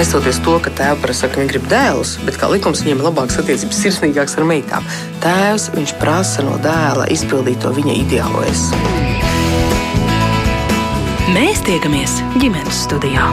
nesoties to, ka tēvs prasa, ka viņi grib dēlus, bet kā likums viņiem ir labākas attiecības, sirsnīgāks ar meitām. Tēvs viņš prasa no dēla izpildīt to viņa ideālo es. Mēs tiekamies ģimenes studijā.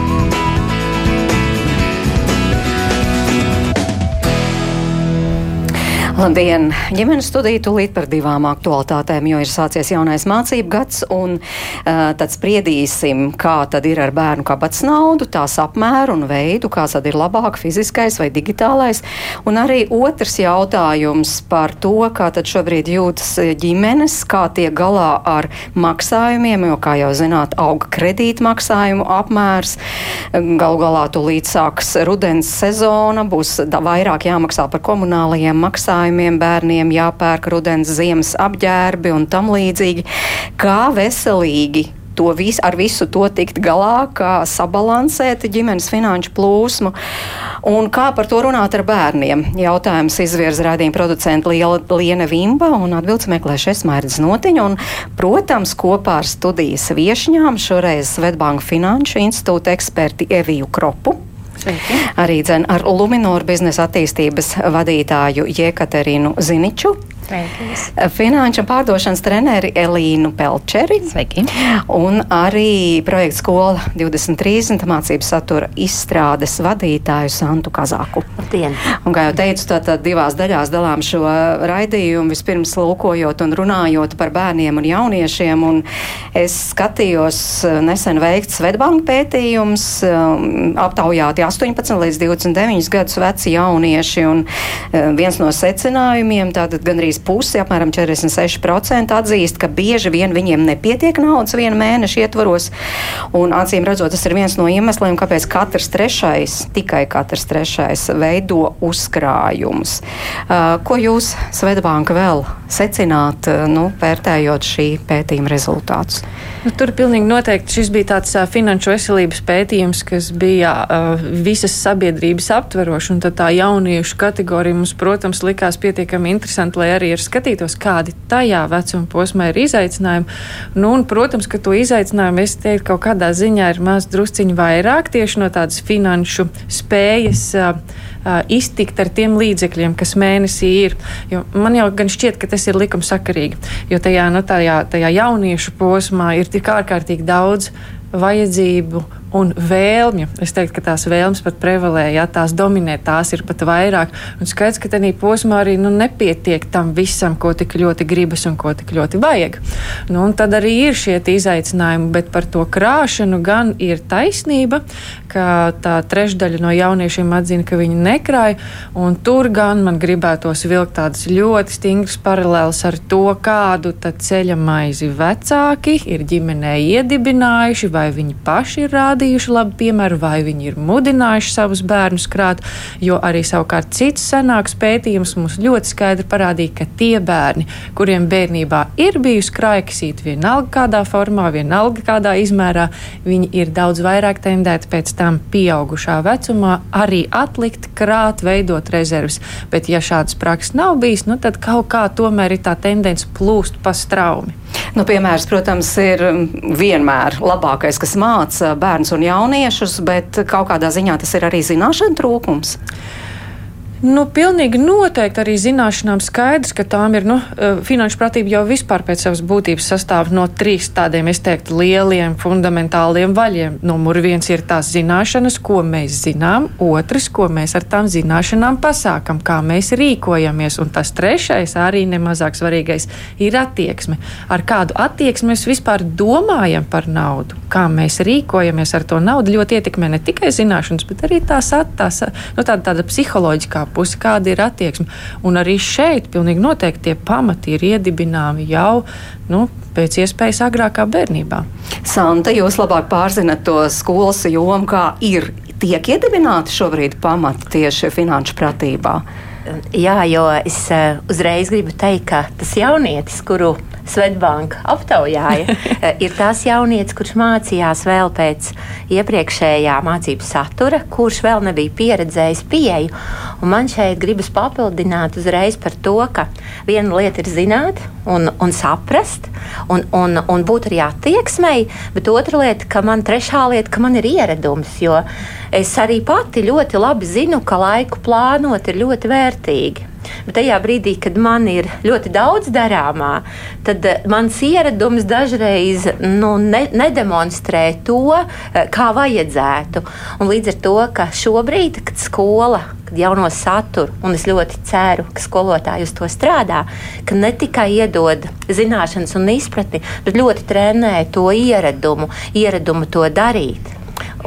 Labdien! Ģimenes studija tūlīt par divām aktualitātēm, jo ir sācies jaunais mācību gads, un uh, tad spriedīsim, kā tad ir ar bērnu kabatas naudu, tās apmēru un veidu, kāds tad ir labāk fiziskais vai digitālais. Un arī otrs jautājums par to, kā tad šobrīd jūtas ģimenes, kā tiek galā ar maksājumiem, jo, kā jau zināt, auga kredīta maksājumu apmērs. Galu galā tūlīt sāks rudens sezona, būs vairāk jāmaksā par komunālajiem maksājumiem maksājumiem, bērniem jāpērk rudens ziemas apģērbi un tam līdzīgi. Kā veselīgi to visu, ar visu to tikt galā, kā sabalansēt ģimenes finanšu plūsmu un kā par to runāt ar bērniem. Jautājums izvirza rādījuma producenta Liena Vimba un atbildes meklēšais Mērķis Notiņa. Un, protams, kopā ar studijas viešņām šoreiz Svetbanka Finanšu institūta eksperti Eviju Kropu. Sveiki. Arī dzen, ar Luminoru biznesa attīstības vadītāju Jekaterinu Ziniču. Sveiki. Finanšu pārdošanas treneri Elīnu Pelčeri. Sveiki. Un arī projekta skola 2030 mācības satura izstrādes vadītāju Santu Kazāku. Labdien. Un, kā jau teicu, tad divās daļās dalām šo raidījumu. Vispirms lūkojot un runājot par bērniem un jauniešiem. Un es skatījos nesen veikts Svetbanka pētījums, um, aptaujāti 18 līdz 29 gadus veci jaunieši. Un viens no secinājumiem tātad gandrīz gandrīz pusi, apmēram 46% atzīst, ka bieži vien viņiem nepietiek naudas viena mēneša ietvaros. Un, acīm redzot, tas ir viens no iemesliem, kāpēc katrs trešais, tikai katrs trešais, veido uzkrājumus. Uh, ko jūs, Svetbānka, vēl secināt, uh, nu, vērtējot šī pētījuma rezultātus? Nu, tur pilnīgi noteikti šis bija tāds uh, finanšu veselības pētījums, kas bija uh, visas sabiedrības aptverošs, un tā jauniešu kategorija mums, protams, likās pietiekami interesanti, lai arī ir skatītos, kādi tajā vecuma posmā ir izaicinājumi. Nu, un, protams, ka to izaicinājumu es teiktu kaut kādā ziņā ir maz drusciņi vairāk tieši no tādas finanšu spējas. Uh, iztikt ar tiem līdzekļiem, kas mēnesī ir. Jo man jau gan šķiet, ka tas ir likumsakarīgi, jo tajā, nu, tajā, tajā jauniešu posmā ir tik ārkārtīgi daudz vajadzību un vēlmju. Es teiktu, ka tās vēlmes pat prevalē, ja tās dominē, tās ir pat vairāk. Un skaidrs, ka tādā posmā arī nu, nepietiek tam visam, ko tik ļoti gribas un ko tik ļoti vajag. Nu, tad arī ir šie izaicinājumi, bet par to krāšanu gan ir taisnība, ka tā trešdaļa no jauniešiem atzina, ka viņi nekrāj. Tur gan man gribētos vilkt tādas ļoti stingras paralēlas ar to, kādu ceļa maizi vecāki ir ģimenē iedibinājuši vai viņi paši ir rādījuši rādījuši labu piemēru, vai viņi ir mudinājuši savus bērnus krāt, jo arī savukārt cits senāks pētījums mums ļoti skaidri parādīja, ka tie bērni, kuriem bērnībā ir bijusi krājkasīta vienalga kādā formā, vienalga kādā izmērā, viņi ir daudz vairāk tendēti pēc tam pieaugušā vecumā arī atlikt, krāt, veidot rezerves. Bet ja šādas prakses nav bijis, nu tad kaut kā tomēr ir tā tendence plūst pa straumi. Nu, piemērs, protams, ir vienmēr labākais, kas māca bērnus un jauniešus, bet kaut kādā ziņā tas ir arī zināšanu trūkums. Nu, pilnīgi noteikti arī zināšanām skaidrs, ka tām ir nu, eh, finanšu pratība jau vispār pēc savas būtības sastāv no trīs tādiem, es teiktu, lieliem fundamentāliem vaļiem. Numur viens ir tās zināšanas, ko mēs zinām, otrs, ko mēs ar tām zināšanām pasākam, kā mēs rīkojamies, un tas trešais, arī nemazāk svarīgais, ir attieksme. Ar kādu attieksmi mēs vispār domājam par naudu, kā mēs rīkojamies ar to naudu, ļoti ietekmē ne tikai zināšanas, bet arī tās, tās nu, tāda, tāda psiholoģiskā pusi, kāda ir attieksme. Un arī šeit pilnīgi noteikti tie pamati ir iedibināmi jau nu, pēc iespējas agrākā bērnībā. Santa, jūs labāk pārzinat to skolas jomu, kā ir. Tiek iedibināti šobrīd pamati tieši finanšu pratībā. Jā, jo es uh, uzreiz gribu teikt, ka tas jaunietis, kuru Svetbanka aptaujāja, ir tās jaunietis, kurš mācījās vēl pēc iepriekšējā mācību satura, kurš vēl nebija pieredzējis pieeju. Un man šeit gribas papildināt uzreiz par to, ka viena lieta ir zināt un, un saprast, un, un, un būt arī attieksmei, bet otra lieta, ka man trešā lieta, ka man ir ieradums, jo es arī pati ļoti labi zinu, ka laiku plānot ir ļoti vērtīgi. Bet tajā brīdī, kad man ir ļoti daudz darāmā, tad eh, mans ieradums dažreiz nu, ne, nedemonstrē to, eh, kā vajadzētu. Un līdz ar to, ka šobrīd, kad skola kad jauno saturu, un es ļoti ceru, ka skolotāji uz to strādā, ka ne tikai iedod zināšanas un izpratni, bet ļoti trenē to ieradumu, ieradumu to darīt.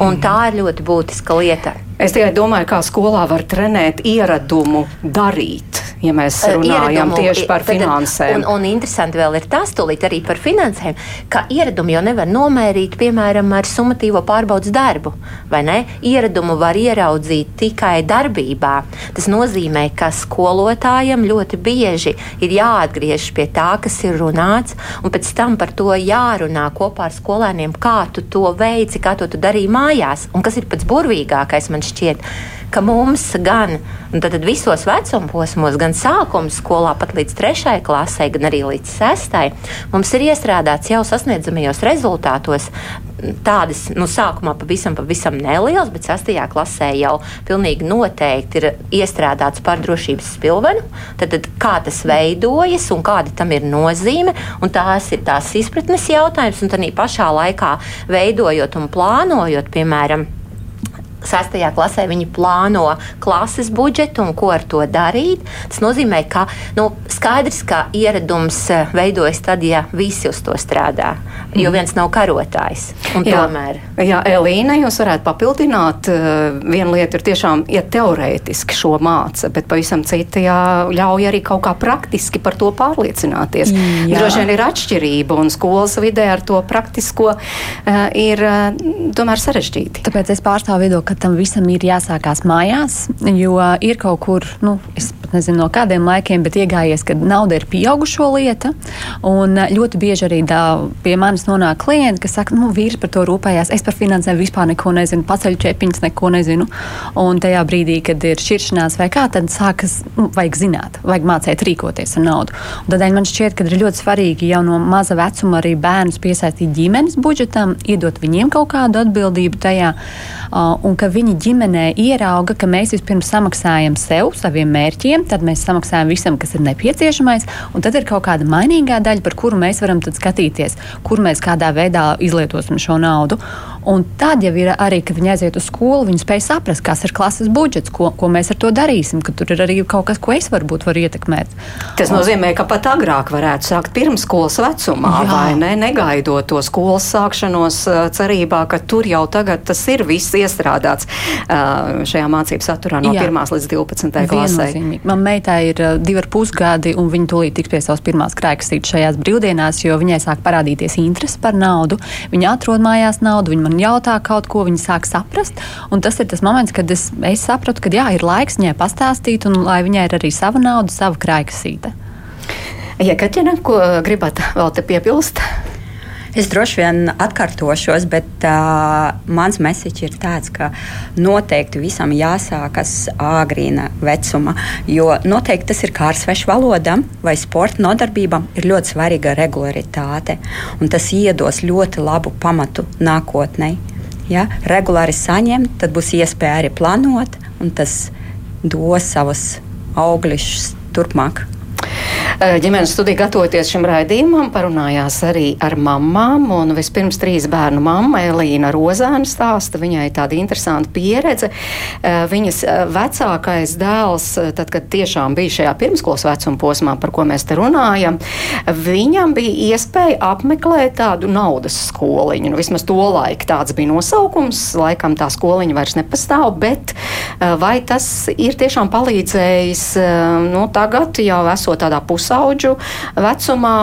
Un tā ir ļoti būtiska lieta. Es tikai domāju, kā skolā var trenēt ieradumu darīt ja mēs eh, runājam ieradumu, tieši par finansēm. Un, un interesanti vēl ir tas, tūlīt arī par finansēm, ka ieradumi jau nevar nomērīt, piemēram, ar summatīvo pārbaudas darbu, vai ne? Ieradumu var ieraudzīt tikai darbībā. Tas nozīmē, ka skolotājam ļoti bieži ir jāatgriežas pie tā, kas ir runāts, un pēc tam par to jārunā kopā ar skolēniem, kā tu to veici, kā to tu darīji mājās, un kas ir pats burvīgākais man šķiet ka mums gan tad, visos vecuma posmos, gan sākuma skolā, pat līdz trešajai klasē, gan arī līdz sestai, mums ir iestrādāts jau sasniedzamajos rezultātos tādas, nu, sākumā pavisam, pavisam nelielas, bet sastajā klasē jau pilnīgi noteikti ir iestrādāts par drošības spilvenu. Tad, tad kā tas veidojas un kāda tam ir nozīme, un tās ir tās izpratnes jautājums, un tā pašā laikā veidojot un plānojot, piemēram, Sestajā klasē viņi plāno klases budžetu un ko ar to darīt. Tas nozīmē, ka nu, skaidrs, ka ieradums eh, veidojas tad, ja visi uz to strādā, jo mhm. viens nav karotājs. Jā, tomēr. jā, Elīna, jūs varētu papildināt. Eh, viena lieta ir tiešām ja teorētiski šo māca, bet pavisam cita jā, ļauj arī kaut kā praktiski par to pārliecināties. Jā. Droši vien ir atšķirība un skolas vidē ar to praktisko uh, ir tomēr sarežģīti. Tāpēc es pārstāvu viedokli ka tam visam ir jāsākās mājās, jo ir kaut kur, nu, es pat nezinu no kādiem laikiem, bet iegājies, ka nauda ir pieaugušo lieta. Un ļoti bieži arī dā, pie manis nonāk klienti, kas saka, nu, vīrs par to rūpējās, es par finansēm vispār neko nezinu, paceļu čepiņas neko nezinu. Un tajā brīdī, kad ir šķiršanās vai kā, tad sākas, nu, vajag zināt, vajag mācīt rīkoties ar naudu. Un tādēļ man šķiet, ka ir ļoti svarīgi jau no maza vecuma arī bērnus piesaistīt ģimenes budžetam, iedot viņiem kaut kādu atbildību tajā. Uh, ka viņi ģimenē ierauga, ka mēs vispirms samaksājam sev, saviem mērķiem, tad mēs samaksājam visam, kas ir nepieciešamais, un tad ir kaut kāda mainīgā daļa, par kuru mēs varam skatīties, kur mēs kādā veidā izlietosim šo naudu. Un tad jau ir arī, kad viņi aiziet uz skolu, viņi spēj saprast, kas ir klases budžets, ko, ko mēs ar to darīsim, ka tur ir arī kaut kas, ko es varbūt varu ietekmēt. Tas nozīmē, ka pat agrāk varētu sākt pirmskolas vecumā, Jā. vai ne? Negaidot to skolas sākšanos cerībā, ka tur jau tagad tas ir viss iestrādāts šajā mācību saturā no Jā. 1 līdz 12 klasē. Man meitai ir divi ar pusgadi, un viņa tūlīt tiks pie savas pirmās krēksītes šajās brīvdienās, jo viņai sāk parādīties interesi par naudu. Viņa atrod mājās naudu, viņa man jautā kaut ko, viņi sāk saprast. Un tas ir tas moments, kad es, es sapratu, ka jā, ir laiks viņai pastāstīt, un lai viņai ir arī sava nauda, sava krājkasīte. Ja Kaķina, ko gribat vēl te piebilst? Es droši vien atkārtošos, bet uh, mans mesiķis ir tāds, ka noteikti visam jāsākas agrīna vecuma, jo noteikti tas ir kā ar svešu valodām vai sporta nodarbībām, ir ļoti svarīga regularitāte, tas iedos ļoti labu pamatu nākotnē. Ja? Regulāri saņemt, tad būs iespēja arī plānot, un tas dos savus augļus turpmāk. Eh, ģimenes studija gatavoties šim raidījumam, parunājās arī ar mamām. Vispirms trīs bērnu mamma Elīna Rozāna stāsta, viņai tāda interesanta pieredze. Eh, viņas eh, vecākais dēls, tad, kad tiešām bija šajā pirmskolas vecuma posmā, par ko mēs te runājam, viņam bija iespēja apmeklēt tādu naudas skoliņu. Nu, vismaz to laiku tāds bija nosaukums, laikam tā skoliņa vairs nepastāv, bet vai tas ir tiešām palīdzējis, nu, tagad jau esot tādā pusē, pusauģu vecumā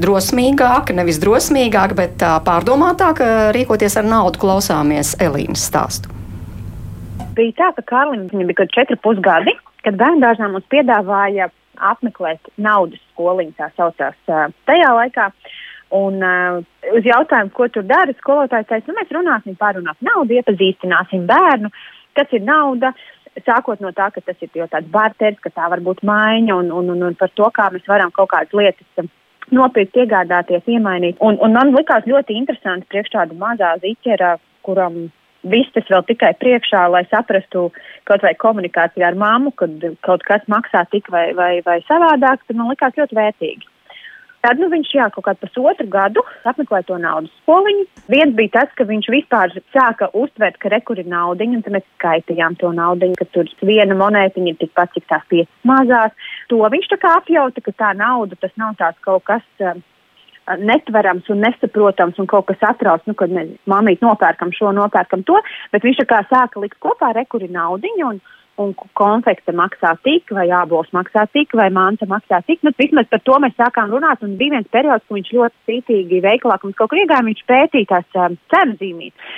drosmīgāk, nevis drosmīgāk, bet tā pārdomātāk rīkoties ar naudu, klausāmies Elīnas stāstu. Bija tā, ka Kārlim bija kaut četri pusgadi, kad bērngārzā mums piedāvāja apmeklēt naudas skoliņu, tā saucās tajā laikā. Un uh, uz jautājumu, ko tur dara, skolotājs teica, nu, mēs runāsim ap naudu, iepazīstināsim bērnu, kas ir nauda. Sākot no tā, ka tas ir jau tāds barteris, ka tā var būt maiņa un, un, un, un par to, kā mēs varam kaut kādas lietas nopirkt, iegādāties, iemainīt. Un, un man likās ļoti interesanti priekš tāda mazā ziķera, kuram viss tas vēl tikai priekšā, lai saprastu kaut vai komunikācijā ar mammu, kad kaut kas maksā tik vai, vai, vai savādāk, tad man likās ļoti vērtīgi. Tad nu, viņš jā, kaut kādu pusotru gadu apmeklēja to naudas skoliņu. Viens bija tas, ka viņš vispār sāka uztvert, ka rekur ir naudiņa, un mēs skaitījām to naudiņu, ka tur viena monētiņa ir tikpat, cik tās piecas mazās. To viņš tā kā apjauta, ka tā nauda tas nav tāds kaut kas. Um, netverams un nesaprotams un kaut kas atrauc, nu, kad mēs mamīt nopērkam šo, nopērkam to, bet viņš tā kā sāka likt kopā rekuri naudiņu un, un konfekte maksā tik, vai ābols maksā tik, vai manta maksā tik. Nu, vismaz par to mēs sākām runāt, un bija viens periods, kad viņš ļoti cītīgi veikalā, ka mums kaut kur iegāja, viņš pētīja tās um, cenu zīmītes.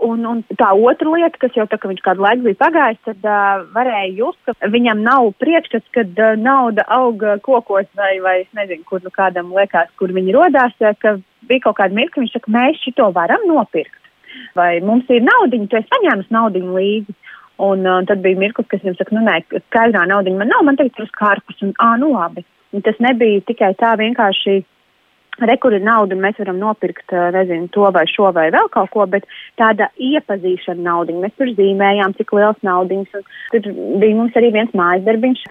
Un, un tā otra lieta, kas jau tā, ka viņš kādu laiku bija pagājis, tad uh, varēja just, ka viņam nav priekšstats, kad uh, nauda aug kokos vai, vai es nezinu, kur nu kādam liekas, kur viņi rodās, ka bija kaut kāda mirkļa, viņš saka, mēs šito varam nopirkt. Vai mums ir naudiņa, tu esi saņēmis naudiņu līdzi. Un uh, tad bija mirklis, kas viņam saka, nu nē, skaidrā naudiņa man nav, man tagad ir uz karpas. Un, ā, nu labi. Un tas nebija tikai tā vienkārši rekur ir nauda, un mēs varam nopirkt nezinu, to vai šo vai vēl kaut ko, bet tāda iepazīšana naudiņa. Mēs tur zīmējām, cik liels naudiņš. Tur bija mums arī viens mājas darbiņš.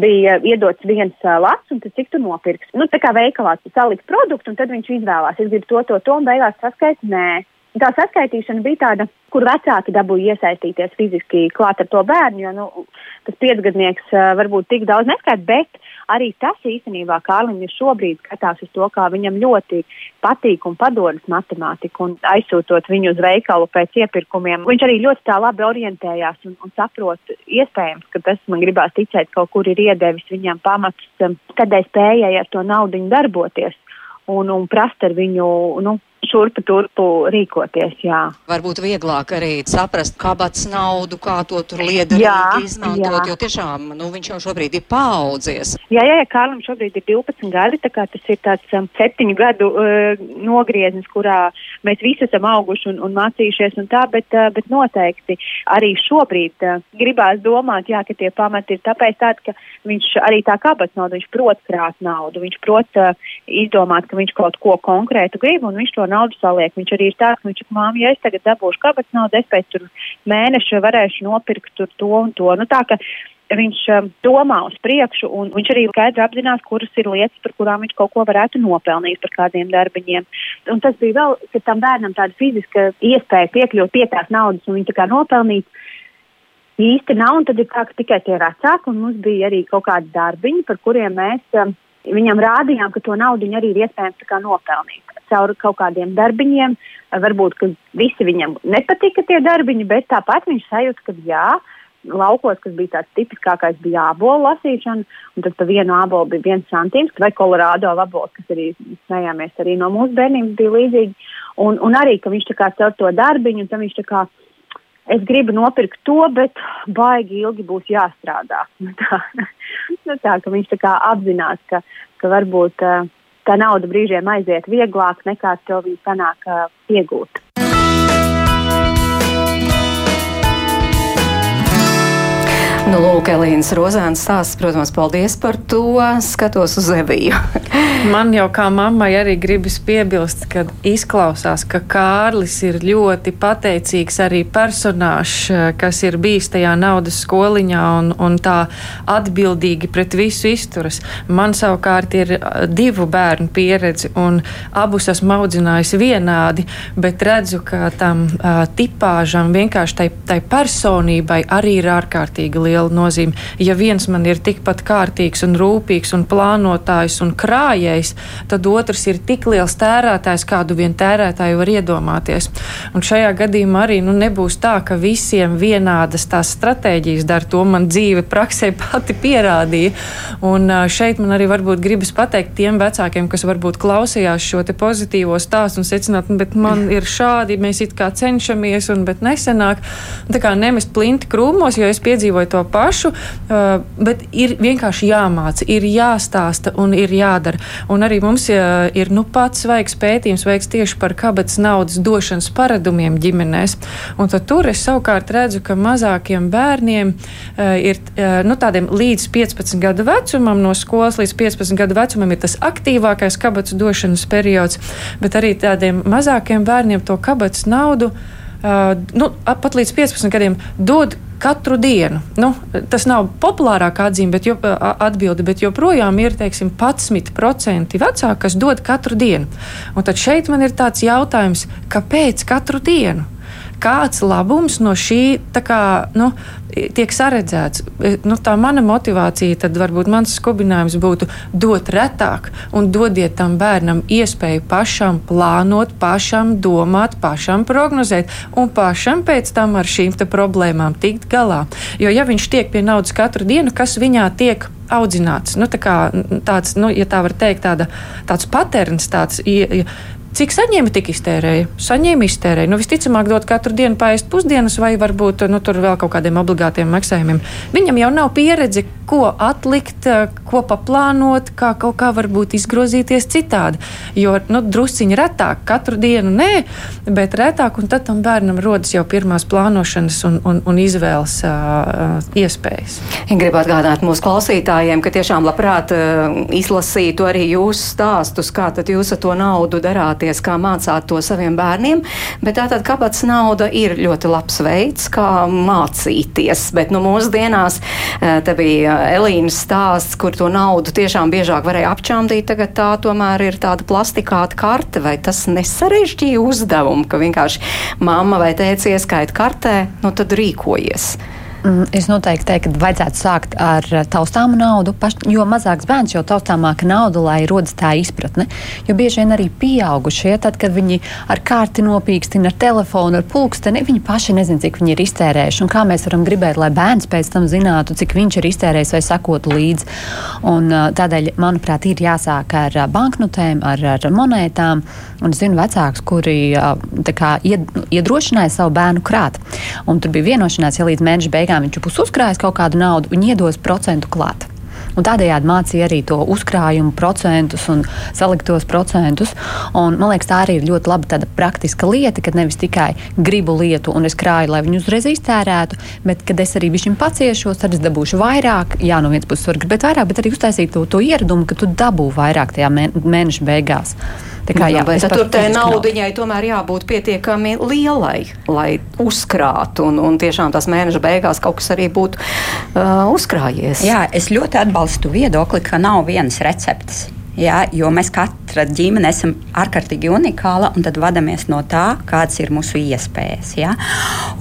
Bija iedots viens uh, lats, un cik tu nopirksi. Nu, tā kā veikalā salikt produktu, un tad viņš izvēlās. Es gribu to, to, to, un beigās saskaiti, nē. Tā saskaitīšana bija tāda, kur vecāki dabūja iesaistīties fiziski klāt ar to bērnu, jo nu, tas piecgadnieks uh, varbūt tik daudz neskaita, bet arī tas īstenībā Kārlim ir šobrīd skatās uz to, kā viņam ļoti patīk un padodas matemātika un aizsūtot viņu uz veikalu pēc iepirkumiem. Viņš arī ļoti tā labi orientējās un, un saprot, iespējams, ka tas man gribās ticēt kaut kur ir iedevis viņam pamatus, um, kādai spējai ar to naudu darboties un, un prast ar viņu nu, šurpu turpu rīkoties. Jā. Varbūt vieglāk arī saprast kabats naudu, kā to tur liederīgi izmantot, jā. jo tiešām nu, viņš jau šobrīd ir paaudzies. Jā, jā, jā Kārlim šobrīd ir 12 gadi, tā kā tas ir tāds um, septiņu gadu uh, nogrieznis, kurā mēs visi esam auguši un, un mācījušies un tā, bet, uh, bet noteikti arī šobrīd uh, gribās domāt, jā, ka tie pamati ir tāpēc tādi, ka viņš arī tā kabats naudu, viņš prot krāt naudu, viņš prot uh, izdomāt, ka viņš kaut ko konkrētu grib un viņš to naudu saliek. Viņš arī ir tāds, ka viņš saka, māmiņa, ja es tagad dabūšu kabatas naudu, es pēc mēneša varēšu nopirkt to un to. Nu, tā, viņš um, domā uz priekšu, un viņš arī skaidri apzinās, kuras ir lietas, par kurām viņš kaut ko varētu nopelnīt par kādiem darbiņiem. Un tas bija vēl, ka tam bērnam tāda fiziska iespēja piekļūt pie tās naudas un viņa tā kā nopelnīt. Īsti nav, tad ir tā, ka tikai tie vecāki, un mums bija arī kaut kādi darbiņi, par kuriem mēs um, viņam rādījām, ka to naudu arī ir iespējams nopelnīt caur kaut kādiem darbiņiem. Varbūt, ka visi viņam nepatika tie darbiņi, bet tāpat viņš sajūta, ka jā, laukos, kas bija tāds tipiskākais, bija ābolu lasīšana, un tad pa vienu ābolu bija viens santīms, vai kolorādo vabols, kas arī smējāmies arī no mūsu bērnības bija līdzīgi. Un, un arī, ka viņš tā kā caur to darbiņu, un tam viņš tā kā, es gribu nopirkt to, bet baigi ilgi būs jāstrādā. Nu tā, nu tā ka viņš tā kā apzinās, ka, ka varbūt uh, tā nauda brīžiem aiziet vieglāk nekā to viņa sanāk uh, iegūt. Nu, lūk, Elīnas Rozāns stāsts, protams, paldies par to. Skatos uz Eviju. Man jau kā mammai arī gribas piebilst, ka izklausās, ka Kārlis ir ļoti pateicīgs arī personāžs, kas ir bijis tajā naudas skoliņā un, un tā atbildīgi pret visu izturas. Man savukārt ir divu bērnu pieredze un abus esmu audzinājis vienādi, bet redzu, ka tam uh, tipāžam vienkārši tai, tai personībai arī ir ārkārtīgi liela nozīme. Ja viens man ir tikpat kārtīgs un rūpīgs un plānotājs un krājējs, vidējs, tad otrs ir tik liels tērētājs, kādu vien tērētāju var iedomāties. Un šajā gadījumā arī nu, nebūs tā, ka visiem vienādas tās stratēģijas dara. To man dzīve praksē pati pierādīja. Un šeit man arī varbūt gribas pateikt tiem vecākiem, kas varbūt klausījās šo pozitīvo stāstu un secināt, nu, bet man ir šādi, mēs it kā cenšamies, un bet nesenāk. Tā kā nemest plinti krūmos, jo es piedzīvoju to pašu, bet ir vienkārši jāmāca, ir jāstāsta un ir jādara. Un arī mums uh, ir nu pats svaigs pētījums veikts tieši par kabatas naudas došanas paradumiem ģimenēs. Un tad tur es savukārt redzu, ka mazākiem bērniem uh, ir uh, nu, tādiem līdz 15 gadu vecumam, no skolas līdz 15 gadu vecumam ir tas aktīvākais kabatas došanas periods, bet arī tādiem mazākiem bērniem to kabatas naudu uh, nu, pat līdz 15 gadiem dod katru dienu. Nu, tas nav populārākā atzīme, bet jo, atbilde, bet joprojām ir teiksim, 11% vecāki, kas dod katru dienu. Un tad šeit man ir tāds jautājums, kāpēc katru dienu? Kāds labums no šī kā, nu, tiek saredzēts. E, nu, tā mana motivācija, tad varbūt mans skubinājums būtu dot retāk un dodiet tam bērnam iespēju pašam plānot, pašam domāt, pašam prognozēt un pašam pēc tam ar šīm problēmām tikt galā. Jo ja viņš tiek pie naudas katru dienu, kas viņā tiek audzināts. Nu, tā kā, tāds, nu, ja tā var teikt, tāda, tāds patērns, tāds Cik saņēma, tik iztērēja. Saņēma, iztērēja. Nu, visticamāk, dot katru dienu paēst pusdienas, vai varbūt nu, tur vēl kaut kādiem obligātiem maksājumiem. Viņam jau nav pieredze, ko atlikt, ko paplānot, kā kaut kā varbūt izgrozīties citādi. Jo nu, drusciņi retāk, katru dienu nē, bet retāk, un tad tam bērnam rodas jau pirmās plānošanas un, un, un izvēles uh, iespējas. Gribu atgādināt mūsu klausītājiem, ka tiešām labprāt uh, izlasītu arī jūsu stāstus, kā tad jūs ar to naudu darāt mācāties, kā mācāt to saviem bērniem, bet tātad kabatas nauda ir ļoti labs veids, kā mācīties. Bet nu, mūsdienās eh, te bija Elīnas stāsts, kur to naudu tiešām biežāk varēja apčāmdīt, tagad tā tomēr ir tāda plastikāta karte, vai tas nesarežģīja uzdevumu, ka vienkārši mamma vai tēvs ieskaita kartē, nu tad rīkojies. Mm, es noteikti teiktu, ka vajadzētu sākt ar eh, taustāmu naudu, paš, jo mazāks bērns jau taustāmāka nauda, lai rodas tā izpratne. Jo bieži vien arī pieaugušie, tad, kad viņi ar kārti nopīkstina, ar telefonu, ar pulksteni, viņi paši nezina, cik viņi ir iztērējuši. Un kā mēs varam gribēt, lai bērns pēc tam zinātu, cik viņš ir iztērējis vai sakotu līdzi. Un, eh, tādēļ, manuprāt, ir jāsāk ar eh, banknotēm, ar, ar monētām. Un es zinu vecākus, kuri kā, ied, iedrošināja savu bērnu krāt. Un tur bija vienošanās, ja līdz mēneša beigām viņš būs uzkrājis kaut kādu naudu, viņi iedos procentu klāt. Un tādējādi mācīja arī to uzkrājumu procentus un saliktos procentus. Un, man liekas, tā arī ir ļoti laba praktiska lieta, kad nevis tikai gribu lietu un es krāju, lai viņu uzreiz iztērētu, bet kad es arī viņam paciešos, tad es dabūšu vairāk. Jā, no vienas puses var gribēt vairāk, bet arī uztaisīt to, to ieradumu, ka tu dabū vairāk tajā mēneša beigās. Tā kā, jā, jā, tur tai naudiņai tomēr jābūt pietiekami lielai, lai uzkrātu, un, un tiešām tās mēneša beigās kaut kas arī būtu uh, uzkrājies. Jā, es ļoti atbalstu viedokli, ka nav vienas receptes. Ja, jo mēs katra ģimene esam ārkārtīgi unikāla un tad vadāmies no tā, kādas ir mūsu iespējas. Ja.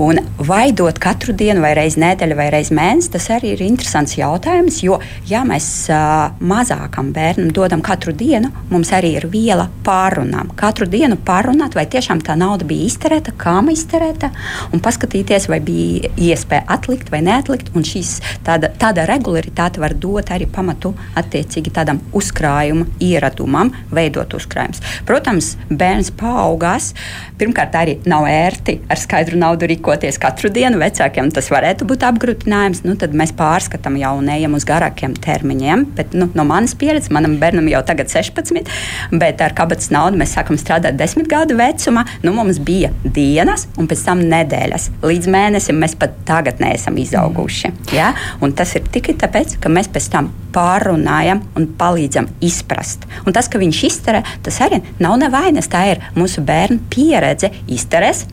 Un vai dot katru dienu, vai reizi nedēļu, vai reizi mēnesi, tas arī ir interesants jautājums. Jo, ja mēs uh, mazākam bērnam dodam katru dienu, mums arī ir viela pārunām. Katru dienu pārunāt, vai tiešām tā nauda bija izterēta, kam izterēta, un paskatīties, vai bija iespēja atlikt vai neatlikt. Šīs tāda, tāda regularitāte var dot arī pamatu attiecīgi tādam uzkrājumam uzkrājuma ieradumam veidot uzkrājumus. Protams, bērns paaugās. Pirmkārt, arī nav ērti ar skaidru naudu rīkoties katru dienu. Vecākiem tas varētu būt apgrūtinājums. Nu, tad mēs pārskatām jau un ejam uz garākiem termiņiem. Bet, nu, no manas pieredzes, manam bērnam jau tagad 16, bet ar kabatas naudu mēs sākam strādāt 10 gadu vecumā. Nu, mums bija dienas un pēc tam nedēļas. Līdz mēnesim mēs pat tagad neesam izauguši. Ja? Un tas ir tikai tāpēc, ka mēs pēc tam pārunājam un palīdzam izprast. Un tas, ka viņš izterē, tas arī nav nevainas. Tā ir mūsu bērnu pieredze. Izterēs,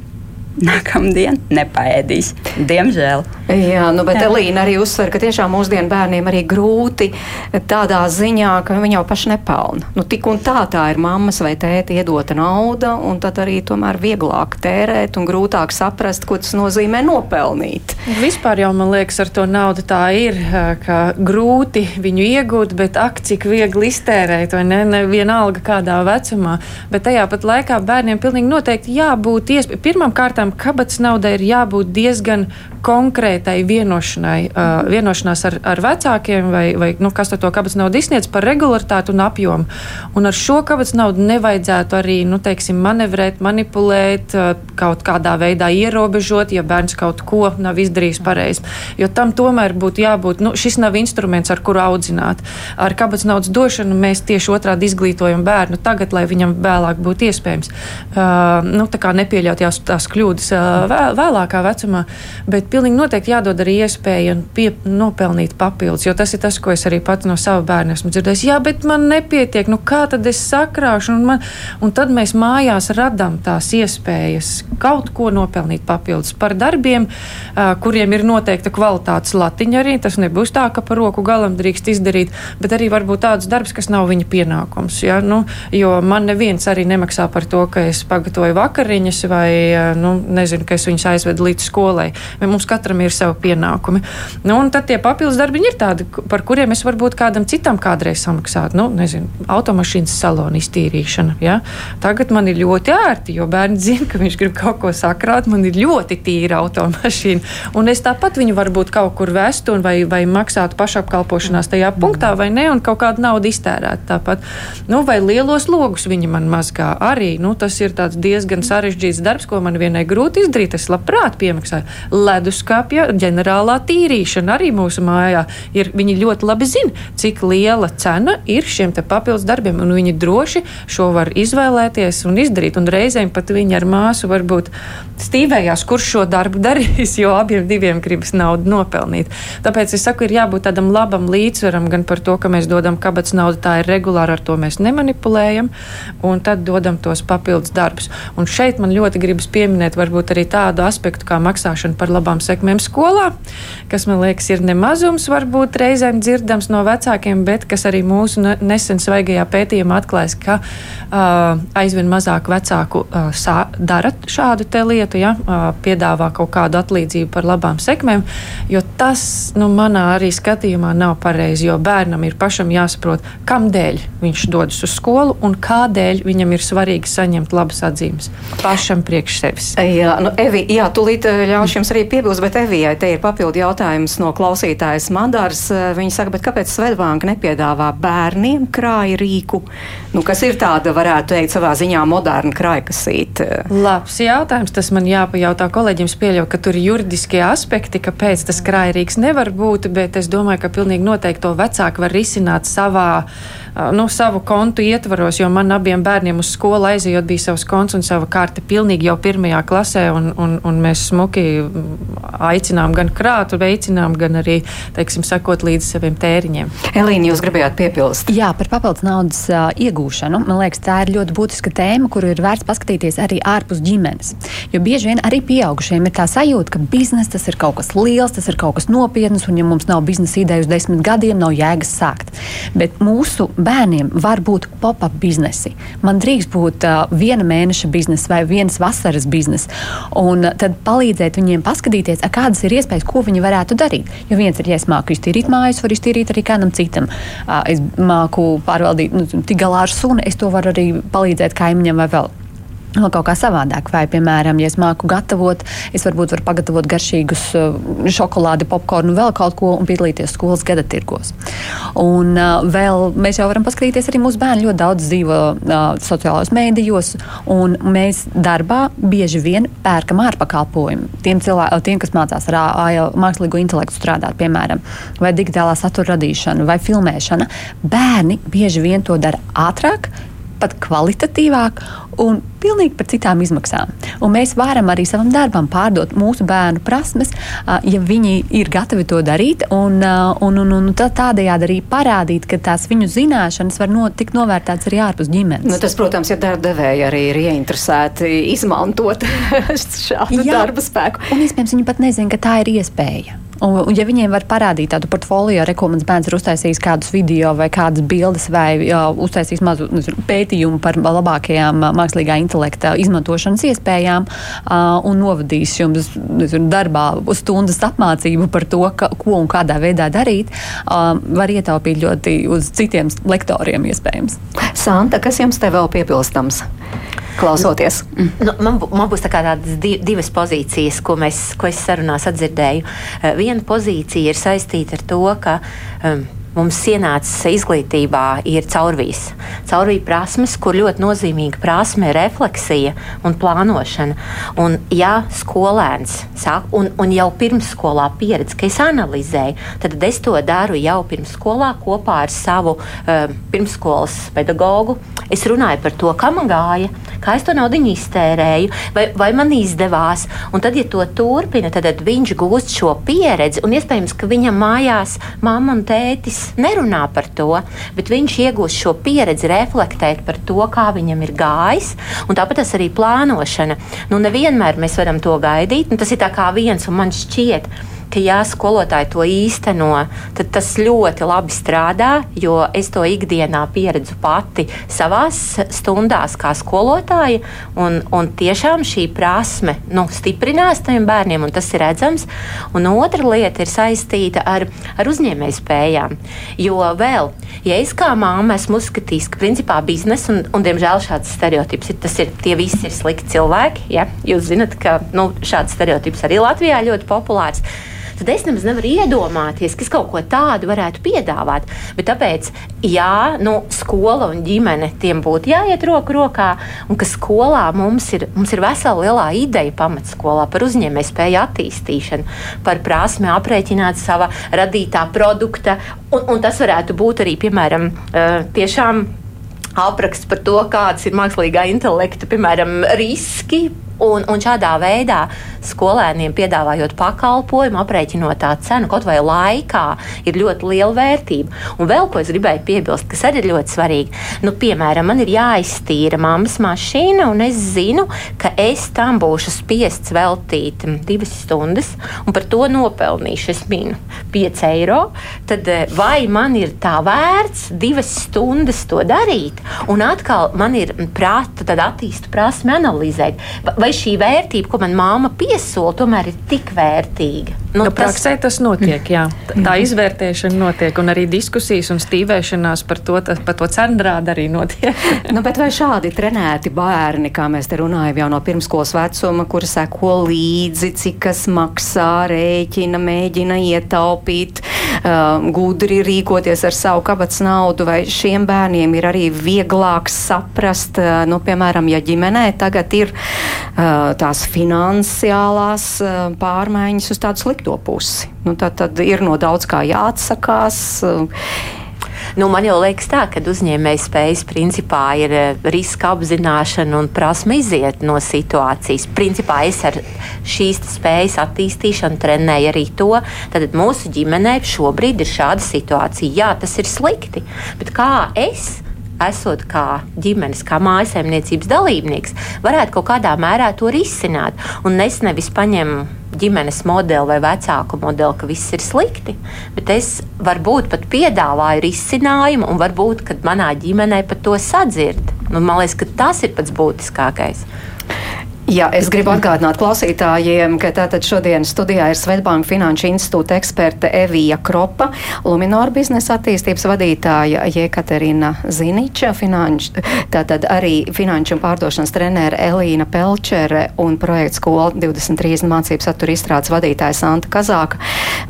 nākamdien nepaēdīs. Diemžēl. Jā, nu, bet Jā. Elīna arī uzsver, ka tiešām mūsdienu bērniem arī grūti tādā ziņā, ka viņi jau paši nepelna. Nu, tik un tā tā ir mammas vai tēta iedota nauda, un tad arī tomēr vieglāk tērēt un grūtāk saprast, ko tas nozīmē nopelnīt. Vispār jau man liekas, ar to naudu tā ir, ka grūti viņu iegūt, bet ak, cik viegli iztērēt, vai ne? ne vienalga kādā vecumā. Bet tajā pat laikā bērniem pilnīgi noteikti jābūt iespējai. Pirmām kārtām kabatas naudai ir jābūt diezgan konkrētai vienošanai, uh, vienošanās ar, ar vecākiem, vai, vai nu, kas to kabatas naudu izsniedz par regularitāti un apjomu. Un ar šo kabatas naudu nevajadzētu arī nu, teiksim, manevrēt, manipulēt, uh, kaut kādā veidā ierobežot, ja bērns kaut ko nav izdarījis pareizi. Jo tam tomēr būtu jābūt, nu, šis nav instruments, ar kuru audzināt. Ar kabatas naudas došanu mēs tieši otrādi izglītojam bērnu tagad, lai viņam vēlāk būtu iespējams. Uh, nu, tā kā nepieļaut tās, tās kļūdas vēl, vēlākā vecumā. Bet pilnīgi noteikti jādod arī iespēja pie, nopelnīt papildus, jo tas ir tas, ko es arī pats no sava bērna esmu dzirdējis. Jā, bet man nepietiek, nu kā tad es sakrāšu? Un, man, un tad mēs mājās radām tās iespējas kaut ko nopelnīt papildus par darbiem, kuriem ir noteikta kvalitātes latiņa arī. Tas nebūs tā, ka par roku galam drīkst izdarīt, bet arī varbūt tāds darbs, kas nav viņa pienākums. Ja? Nu, jo man neviens arī nemaksā par to, ka es pagatavoju vakariņas vai, nu, nezinu, ka es viņus aizvedu līdz skolai. Mums katram ir savi pienākumi. Nu, un tad tie papildus darbiņi ir tādi, par kuriem es varbūt kādam citam kādreiz samaksātu. Nu, nezinu, automašīnas salona iztīrīšana. Ja? Tagad man ir ļoti ērti, jo bērni zina, ka viņš grib kaut ko sakrāt. Man ir ļoti tīra automašīna. Un es tāpat viņu varbūt kaut kur vestu vai, vai maksātu pašapkalpošanās tajā punktā, vai ne, un kaut kādu naudu iztērētu tāpat. Nu, vai lielos logus viņi man mazgā arī. Nu, tas ir diezgan sarežģīts darbs, ko man vienai grūti izdarīt. Es labprāt piemaksāju. Leduskapja ģenerālā tīrīšana arī mūsu mājā ir. Viņi ļoti labi zina, cik liela cena ir šiem papildus darbiem, un viņi droši šo var izvēlēties un izdarīt. Un reizēm pat viņi ar māsu varbūt stīvējās, kurš šo darbu darīs, jo abiem diviem gribas naudu nopelnīt. Tāpēc es saku, ir jābūt tādam labam līdzsvaram gan par to, ka mēs dodam kabatas naudu, tā ir regulāri, ar to mēs nemanipulējam, un tad dodam tos papildus darbus. Un šeit man ļoti gribas pieminēt varbūt arī tādu aspektu kā maksāšana par labām sekmēm skolā, kas man liekas ir nemazums varbūt reizēm dzirdams no vecākiem, bet kas arī mūsu nesen svaigajā pētījumā atklājas, ka uh, aizvien mazāk vecāku uh, sā, dara šādu lietu, ja, uh, piedāvā kaut kādu atlīdzību par labām sekmēm, jo tas, nu, manā arī skatījumā nav pareizi, jo bērnam ir pašam jāsaprot, kam dēļ viņš dodas uz skolu un kādēļ viņam ir svarīgi saņemt labas atzīmes pašam priekš sevis. Jā, nu, Evi, jā tūlīt ļaušu jums arī piebilst, bet Evijai te ir papildu jautājums no klausītājas Madars. Viņa saka, bet kāpēc Svetbanka nepiedāvā bērniem krāja rīku, nu, kas ir tāda, varētu teikt, savā ziņā moderna krājkasīte? Labs jautājums, tas man jāpajautā kolēģiem, pieļauju, ka tur ir juridiskie aspekti, kāpēc tas krājrīks nevar būt, bet es domāju, ka pilnīgi noteikti to vecāki var risināt savā nu, savu kontu ietvaros, jo man abiem bērniem uz skolu aizejot bija savs konts un sava karte pilnīgi jau pirmajā klasē, un, un, un mēs smuki aicinām gan krātu, veicinām, gan arī, teiksim, sakot līdz saviem tēriņiem. Elīna, jūs gribējāt piepilst? Jā, par papildus naudas uh, iegūšanu. Man liekas, tā ir ļoti būtiska tēma, kuru ir vērts paskatīties arī ārpus ģimenes. Jo bieži vien arī pieaugušiem ir tā sajūta, ka biznesa tas ir kaut kas liels, tas ir kaut kas nopietns, un ja mums nav biznesa ideja uz desmit gadiem, nav jēgas sākt. Bet mūsu bērniem var būt pop-up biznesi. Man drīkst būt uh, viena mēneša biznesa vai vienas vasaras biznesa. Un uh, tad palīdzēt viņiem paskatīties, kādas ir iespējas, ko viņi varētu darīt. Jo viens ir, ja es māku iztīrīt mājas, var iztīrīt arī kādam citam. Uh, es māku pārvaldīt, nu, tik galā ar sunu, es to varu arī palīdzēt kaimiņam vai vēl kaut kā savādāk. Vai, piemēram, ja es māku gatavot, es varbūt varu pagatavot garšīgus uh, šokolādi, popkornu, vēl kaut ko un piedalīties skolas gada tirgos. Un uh, vēl mēs jau varam paskatīties, arī mūsu bērni ļoti daudz dzīvo uh, sociālajos mēdījos, un mēs darbā bieži vien pērkam ārpakalpojumu. Tiem, cilvē, tiem kas mācās ar mākslīgo intelektu strādāt, piemēram, vai digitālā satura radīšana, vai filmēšana, bērni bieži vien to dara ātrāk, pat kvalitatīvāk un pilnīgi par citām izmaksām. Un mēs varam arī savam darbam pārdot mūsu bērnu prasmes, ja viņi ir gatavi to darīt, un, un, un, un tādējādi arī parādīt, ka tās viņu zināšanas var no, tikt novērtētas arī ārpus ģimenes. Nu, tas, protams, ir darba devēja arī ir ieinteresēti izmantot šādu Jā, darba spēku. Un iespējams viņi pat nezina, ka tā ir iespēja. Un, un ja viņiem var parādīt tādu portfolio, re, ko mans bērns ir uztaisījis kādus video vai kādas bildes vai uh, uztaisījis mazu nezinu, pētījumu par labākajām mākslīgā intelekta izmantošanas iespējām uh, un novadīs jums nezinu, darbā stundas apmācību par to, ka, ko un kādā veidā darīt, uh, var ietaupīt ļoti uz citiem lektoriem iespējams. Santa, kas jums te vēl piebilstams? Klausoties? Nu, man, man būs tā tādas divas pozīcijas, ko, mēs, ko es sarunās atdzirdēju. Eh, viena pozīcija ir saistīta ar to, ka um, mums ienācis izglītībā ir caurvīs. Caurvīja prasmes, kur ļoti nozīmīga prasme ir refleksija un plānošana. Un, ja skolēns sāk, un, un jau pirmsskolā pieredz, ka es analizēju, tad es to daru jau pirmsskolā kopā ar savu uh, pirmsskolas pedagogu. Es runāju par to, kā man gāja, kā es to naudu iztērēju, vai, vai man izdevās. Un tad, ja to turpina, tad, tad viņš gūst šo pieredzi. Un iespējams, ka viņam mājās mamma un tētis nerunā par to, bet viņš iegūst šo pieredzi, reflektēt par to, kā viņam ir gājis. Tāpat tas arī plānošana. Nu, nevienmēr mēs varam to gaidīt. Tas ir kā viens, un man šķiet, ka ka, ja skolotāji to īsteno, tad tas ļoti labi strādā, jo es to ikdienā pieredzu pati savās stundās, kā skolotāja. Un, un tiešām šī prasme nu, stiprinās tiem bērniem, un tas ir redzams. Un otra lieta ir saistīta ar, ar uzņēmēju spējām. Jo vēl, ja es kā māma esmu uzskatījis, ka principā biznesa, un, un diemžēl šāds stereotips ir, tas ir, tie visi ir slikti cilvēki. Ja? Jūs zinat, ka nu, šāds stereotips arī Latvijā ļoti populārs tad es nemaz nevaru iedomāties, ka es kaut ko tādu varētu piedāvāt. Bet tāpēc, jā, nu, skola un ģimene tiem būtu jāiet roku rokā, un ka skolā mums ir, mums ir vesela lielā ideja pamatskolā par uzņēmējspēju attīstīšanu, par prasmi aprēķināt sava radītā produkta, un, un tas varētu būt arī, piemēram, tiešām apraksts par to, kādas ir mākslīgā intelekta, piemēram, riski Un, un šādā veidā skolēniem piedāvājot pakalpojumu, aprēķinot tā cenu kaut vai laikā, ir ļoti liela vērtība. Un vēl ko es gribēju piebilst, kas arī ir ļoti svarīgi. Nu, piemēram, man ir jāiztīra mammas mašīna, un es zinu, ka es tam būšu spiests veltīt divas stundas, un par to nopelnīšu es minu 5 eiro. Tad eh, vai man ir tā vērts divas stundas to darīt? Un atkal man ir prāta, tad attīstu prasme analizēt. Vai vai šī vērtība, ko man māma piesola, tomēr ir tik vērtīga. Nu, nu, praksē tas, tas notiek, jā. Tā mhm. izvērtēšana notiek, un arī diskusijas un stīvēšanās par to, ta, par to cenrādu arī notiek. nu, bet vai šādi trenēti bērni, kā mēs te runājam jau no pirmskolas vecuma, kuri seko līdzi, cik kas maksā, rēķina, mēģina ietaupīt, uh, gudri rīkoties ar savu kabatas naudu, vai šiem bērniem ir arī vieglāk saprast, uh, nu, piemēram, ja ģimenē tagad ir uh, tās finansiālās uh, pārmaiņas uz tādu slikto pusi. Nu, tad, tad ir no daudz kā jāatsakās. Nu, man jau liekas, tā, ka uzņēmējas spējas principā ir eh, riska apzināšana un prasme iziet no situācijas. Principā es ar šīs spējas attīstīšanu trenēju arī to, ka mūsu ģimenē šobrīd ir šāda situācija. Jā, tas ir slikti, bet kā es esot kā ģimenes, kā mājasemniecības dalībnieks, varētu kaut kādā mērā to risināt. Un es nevis paņemu ģimenes modeli vai vecāku modeli, ka viss ir slikti, bet es varbūt pat piedāvāju risinājumu, un varbūt manā ģimenē pat to sadzird. Nu, man liekas, ka tas ir pats būtiskākais. Jā, es gribu atgādināt klausītājiem, ka tātad šodien studijā ir Svetbanka Finanšu institūta eksperte Evija Kropa, Luminor biznesa attīstības vadītāja Jekaterina Ziniča, finanš, tātad arī finanšu un pārdošanas trenere Elīna Pelčere un projekta skola 23 mācību satura izstrādes vadītāja Santa Kazāka.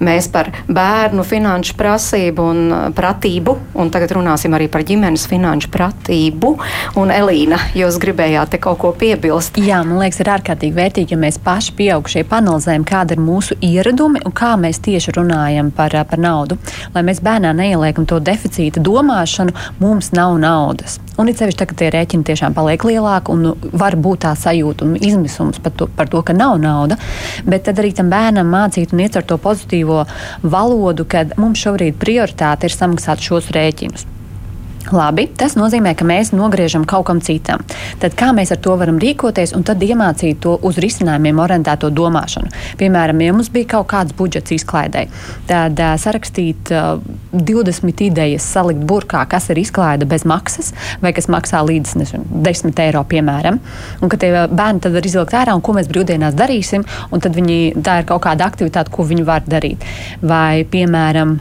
Mēs par bērnu finanšu prasību un pratību, un tagad runāsim arī par ģimenes finanšu pratību. Un Elīna, jūs gribējāt te kaut ko piebilst? Jā, man liekas, liekas, ir ārkārtīgi vērtīgi, ja mēs paši pieaugušie panalizējam, kāda ir mūsu ieradumi un kā mēs tieši runājam par, par naudu. Lai mēs bērnā neieliekam to deficīta domāšanu, mums nav naudas. Un it sevišķi tagad tie rēķini tiešām paliek lielāki un var būt tā sajūta un izmisums par to, par to, ka nav nauda. Bet tad arī tam bērnam mācīt un iecert to pozitīvo valodu, kad mums šobrīd prioritāte ir samaksāt šos rēķinus. Labi, tas nozīmē, ka mēs nogriežam kaut kam citam. Tad kā mēs ar to varam rīkoties un tad iemācīt to uz risinājumiem orientēto domāšanu? Piemēram, ja mums bija kaut kāds budžets izklaidē, tad uh, sarakstīt uh, 20 idejas, salikt burkā, kas ir izklaide bez maksas vai kas maksā līdz nezinu, 10 eiro, piemēram. Un ka tie bērni tad var izvilkt ārā un ko mēs brīvdienās darīsim, un tad viņi, tā ir kaut kāda aktivitāte, ko viņi var darīt. Vai, piemēram,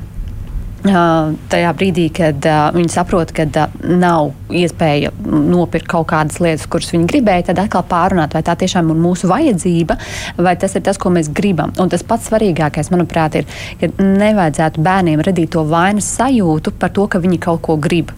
tajā brīdī, kad uh, viņi saprot, ka uh, nav iespēja nopirkt kaut kādas lietas, kuras viņi gribēja, tad atkal pārunāt, vai tā tiešām ir mūsu vajadzība, vai tas ir tas, ko mēs gribam. Un tas pats svarīgākais, manuprāt, ir, ka nevajadzētu bērniem radīt to vainas sajūtu par to, ka viņi kaut ko grib.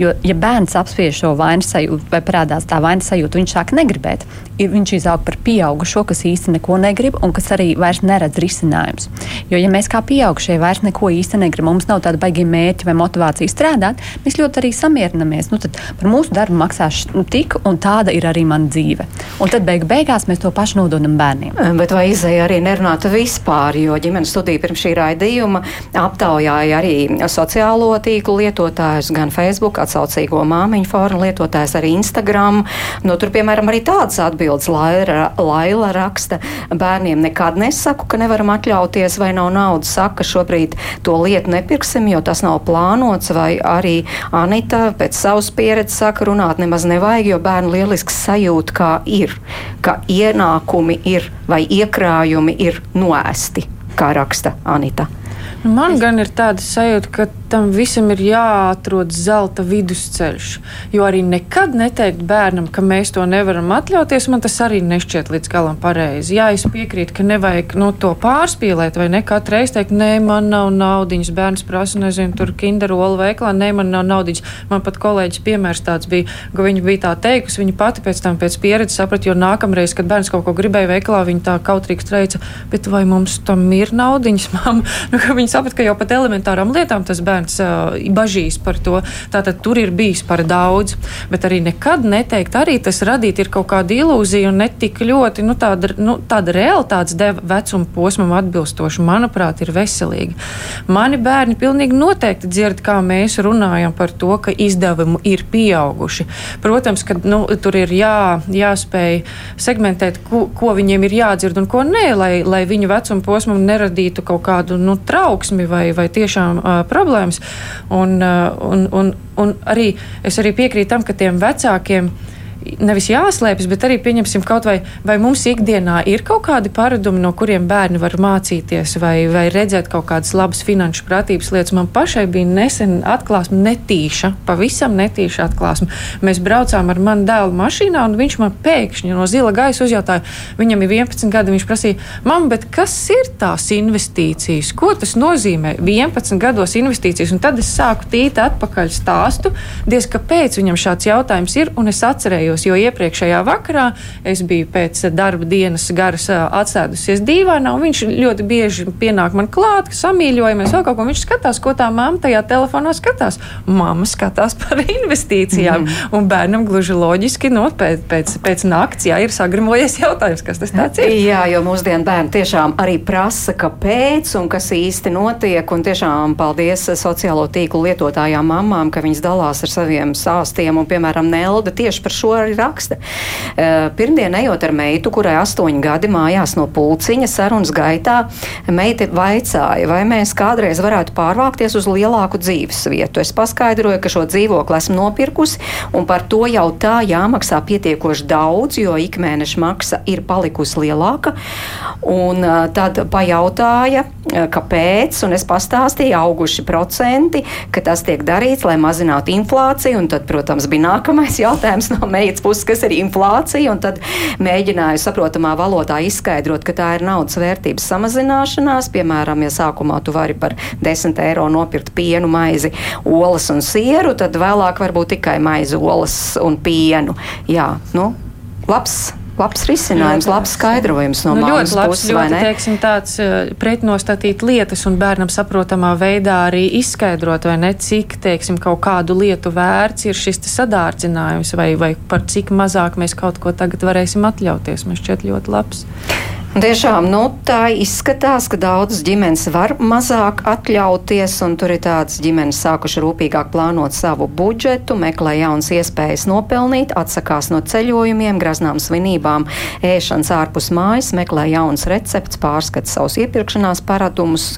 Jo, ja bērns apspiež šo vainas sajūtu vai parādās tā vainas sajūta, viņš sāk negribēt. Viņš izaug par pieaugušo, kas īsti neko negrib un kas arī vairs neredz risinājumus. Jo, ja mēs kā pieaugušie vairs neko īsti negribam, mums nav tāda baigta mērķa vai motivācija strādāt, mēs ļoti arī samierinamies. Nu, par mūsu darbu maksās tik, un tāda ir arī mana dzīve. Un tad beig beigās mēs to pašu nododam bērniem. Bet vai izēja arī nerunāt vispār, jo ģimenes studija pirms šī raidījuma aptaujāja arī sociālo tīklu lietotājus, gan Facebook, atsaucīgo māmiņu formu lietotājus, arī Instagram. Nu, tur, piemēram, arī tādas atbildes Laila, Laila raksta. Bērniem nekad nesaku, ka nevaram atļauties vai nav naudas. Saka, šobrīd to lietu nepirksim, jo tas nav plānots, vai arī Anita pēc savas pieredzes saka, runāt nemaz nevajag, jo bērni lieliski sajūt, kā ir, ka ienākumi ir vai iekrājumi ir noēsti, kā raksta Anita. Man gan ir tāda sajūta, ka tam visam ir jāatrod zelta vidusceļš. Jo arī nekad neteikt bērnam, ka mēs to nevaram atļauties, man tas arī nešķiet līdz galam pareizi. Jā, es piekrītu, ka nevajag no to pārspīlēt, vai ne katru reizi teikt, nē, man nav naudiņas. Bērns prasa, nezinu, tur kinderolu veiklā, nē, man nav naudiņas. Man pat kolēģis piemērs tāds bija, ka viņa bija tā teikusi, viņa pati pēc tam pēc pieredzes saprata, jo nākamreiz, kad bērns kaut ko gribēja veiklā, viņa tā kautrīgs teica, bet vai mums tam ir naudiņas, mamma? Nu, viņa saprata, ka jau pat elementārām lietām tas bērns bērns uh, bažīs par to. Tātad tur ir bijis par daudz, bet arī nekad neteikt, arī tas radīt ir kaut kāda ilūzija un ne tik ļoti nu, tāda, nu, tāda realitātes vecuma posmam atbilstoša, manuprāt, ir veselīga. Mani bērni pilnīgi noteikti dzird, kā mēs runājam par to, ka izdevumi ir pieauguši. Protams, ka nu, tur ir jā, jāspēj segmentēt, ko, ko viņiem ir jādzird un ko nē, lai, lai viņu vecuma posmam neradītu kaut kādu nu, trauksmi vai, vai tiešām uh, problēmas jautājums. Un, uh, un, un, un arī es arī piekrītu tam, ka tiem vecākiem nevis jāslēpjas, bet arī pieņemsim kaut vai, vai mums ikdienā ir kaut kādi paradumi, no kuriem bērni var mācīties vai, vai redzēt kaut kādas labas finanšu pratības lietas. Man pašai bija nesen atklāsme netīša, pavisam netīša atklāsme. Mēs braucām ar manu dēlu mašīnā, un viņš man pēkšņi no zila gaisa uzjautāja, viņam ir 11 gadi, viņš prasīja, mam, bet kas ir tās investīcijas? Ko tas nozīmē? 11 gados investīcijas, un tad es sāku tīt atpakaļ stāstu, diez kāpēc viņam šāds jautājums ir, un es atcerējos atcerējos, jo iepriekšējā vakarā es biju pēc darba dienas garas atsēdusies dīvainā, un viņš ļoti bieži pienāk man klāt, ka samīļojamies vēl kaut ko. Viņš skatās, ko tā mamma tajā telefonā skatās. Mamma skatās par investīcijām, mm. un bērnam gluži loģiski no, nu, pēc, pēc, pēc nakts jā, ir sagrimojies jautājums, kas tas ir. Jā, jo mūsdienu bērni tiešām arī prasa, kāpēc un kas īsti notiek, un tiešām paldies sociālo tīklu lietotājām mamām, ka viņas dalās ar saviem sāstiem, un, piemēram, Nelda tieši par šo arī raksta. Pirmdien ejot ar meitu, kurai astoņi gadi mājās no pulciņa sarunas gaitā, meita vaicāja, vai mēs kādreiz varētu pārvākties uz lielāku dzīves vietu. Es paskaidroju, ka šo dzīvokli esmu nopirkusi, un par to jau tā jāmaksā pietiekoši daudz, jo ikmēneša maksa ir palikusi lielāka. Un tad pajautāja, kāpēc, un es pastāstīju, auguši procenti, ka tas tiek darīts, lai mazinātu inflāciju, un tad, protams, bija nākamais jautājums no meitas meitas puses, kas ir inflācija, un tad mēģināju saprotamā valodā izskaidrot, ka tā ir naudas vērtības samazināšanās. Piemēram, ja sākumā tu vari par 10 eiro nopirkt pienu, maizi, olas un sieru, tad vēlāk varbūt tikai maizi, olas un pienu. Jā, nu, labs labs risinājums, ļoti labs skaidrojums no nu, ļoti labs, puses. Ļoti, teiksim, tāds uh, pretnostatīt lietas un bērnam saprotamā veidā arī izskaidrot, vai ne, cik, teiksim, kaut kādu lietu vērts ir šis dārcinājums, vai, vai par cik mazāk mēs kaut ko tagad varēsim atļauties. Man šķiet ļoti labs. Tiešām nu, tā izskatās, ka daudzas ģimenes var mazāk atļauties, un tur ir tādas ģimenes sākuši rūpīgāk plānot savu budžetu, meklē jaunas iespējas nopelnīt, atsakās no ceļojumiem, graznām svinībām, ēšanas ārpus mājas, meklē jaunas receptes, pārskata savus iepirkšanās paradumus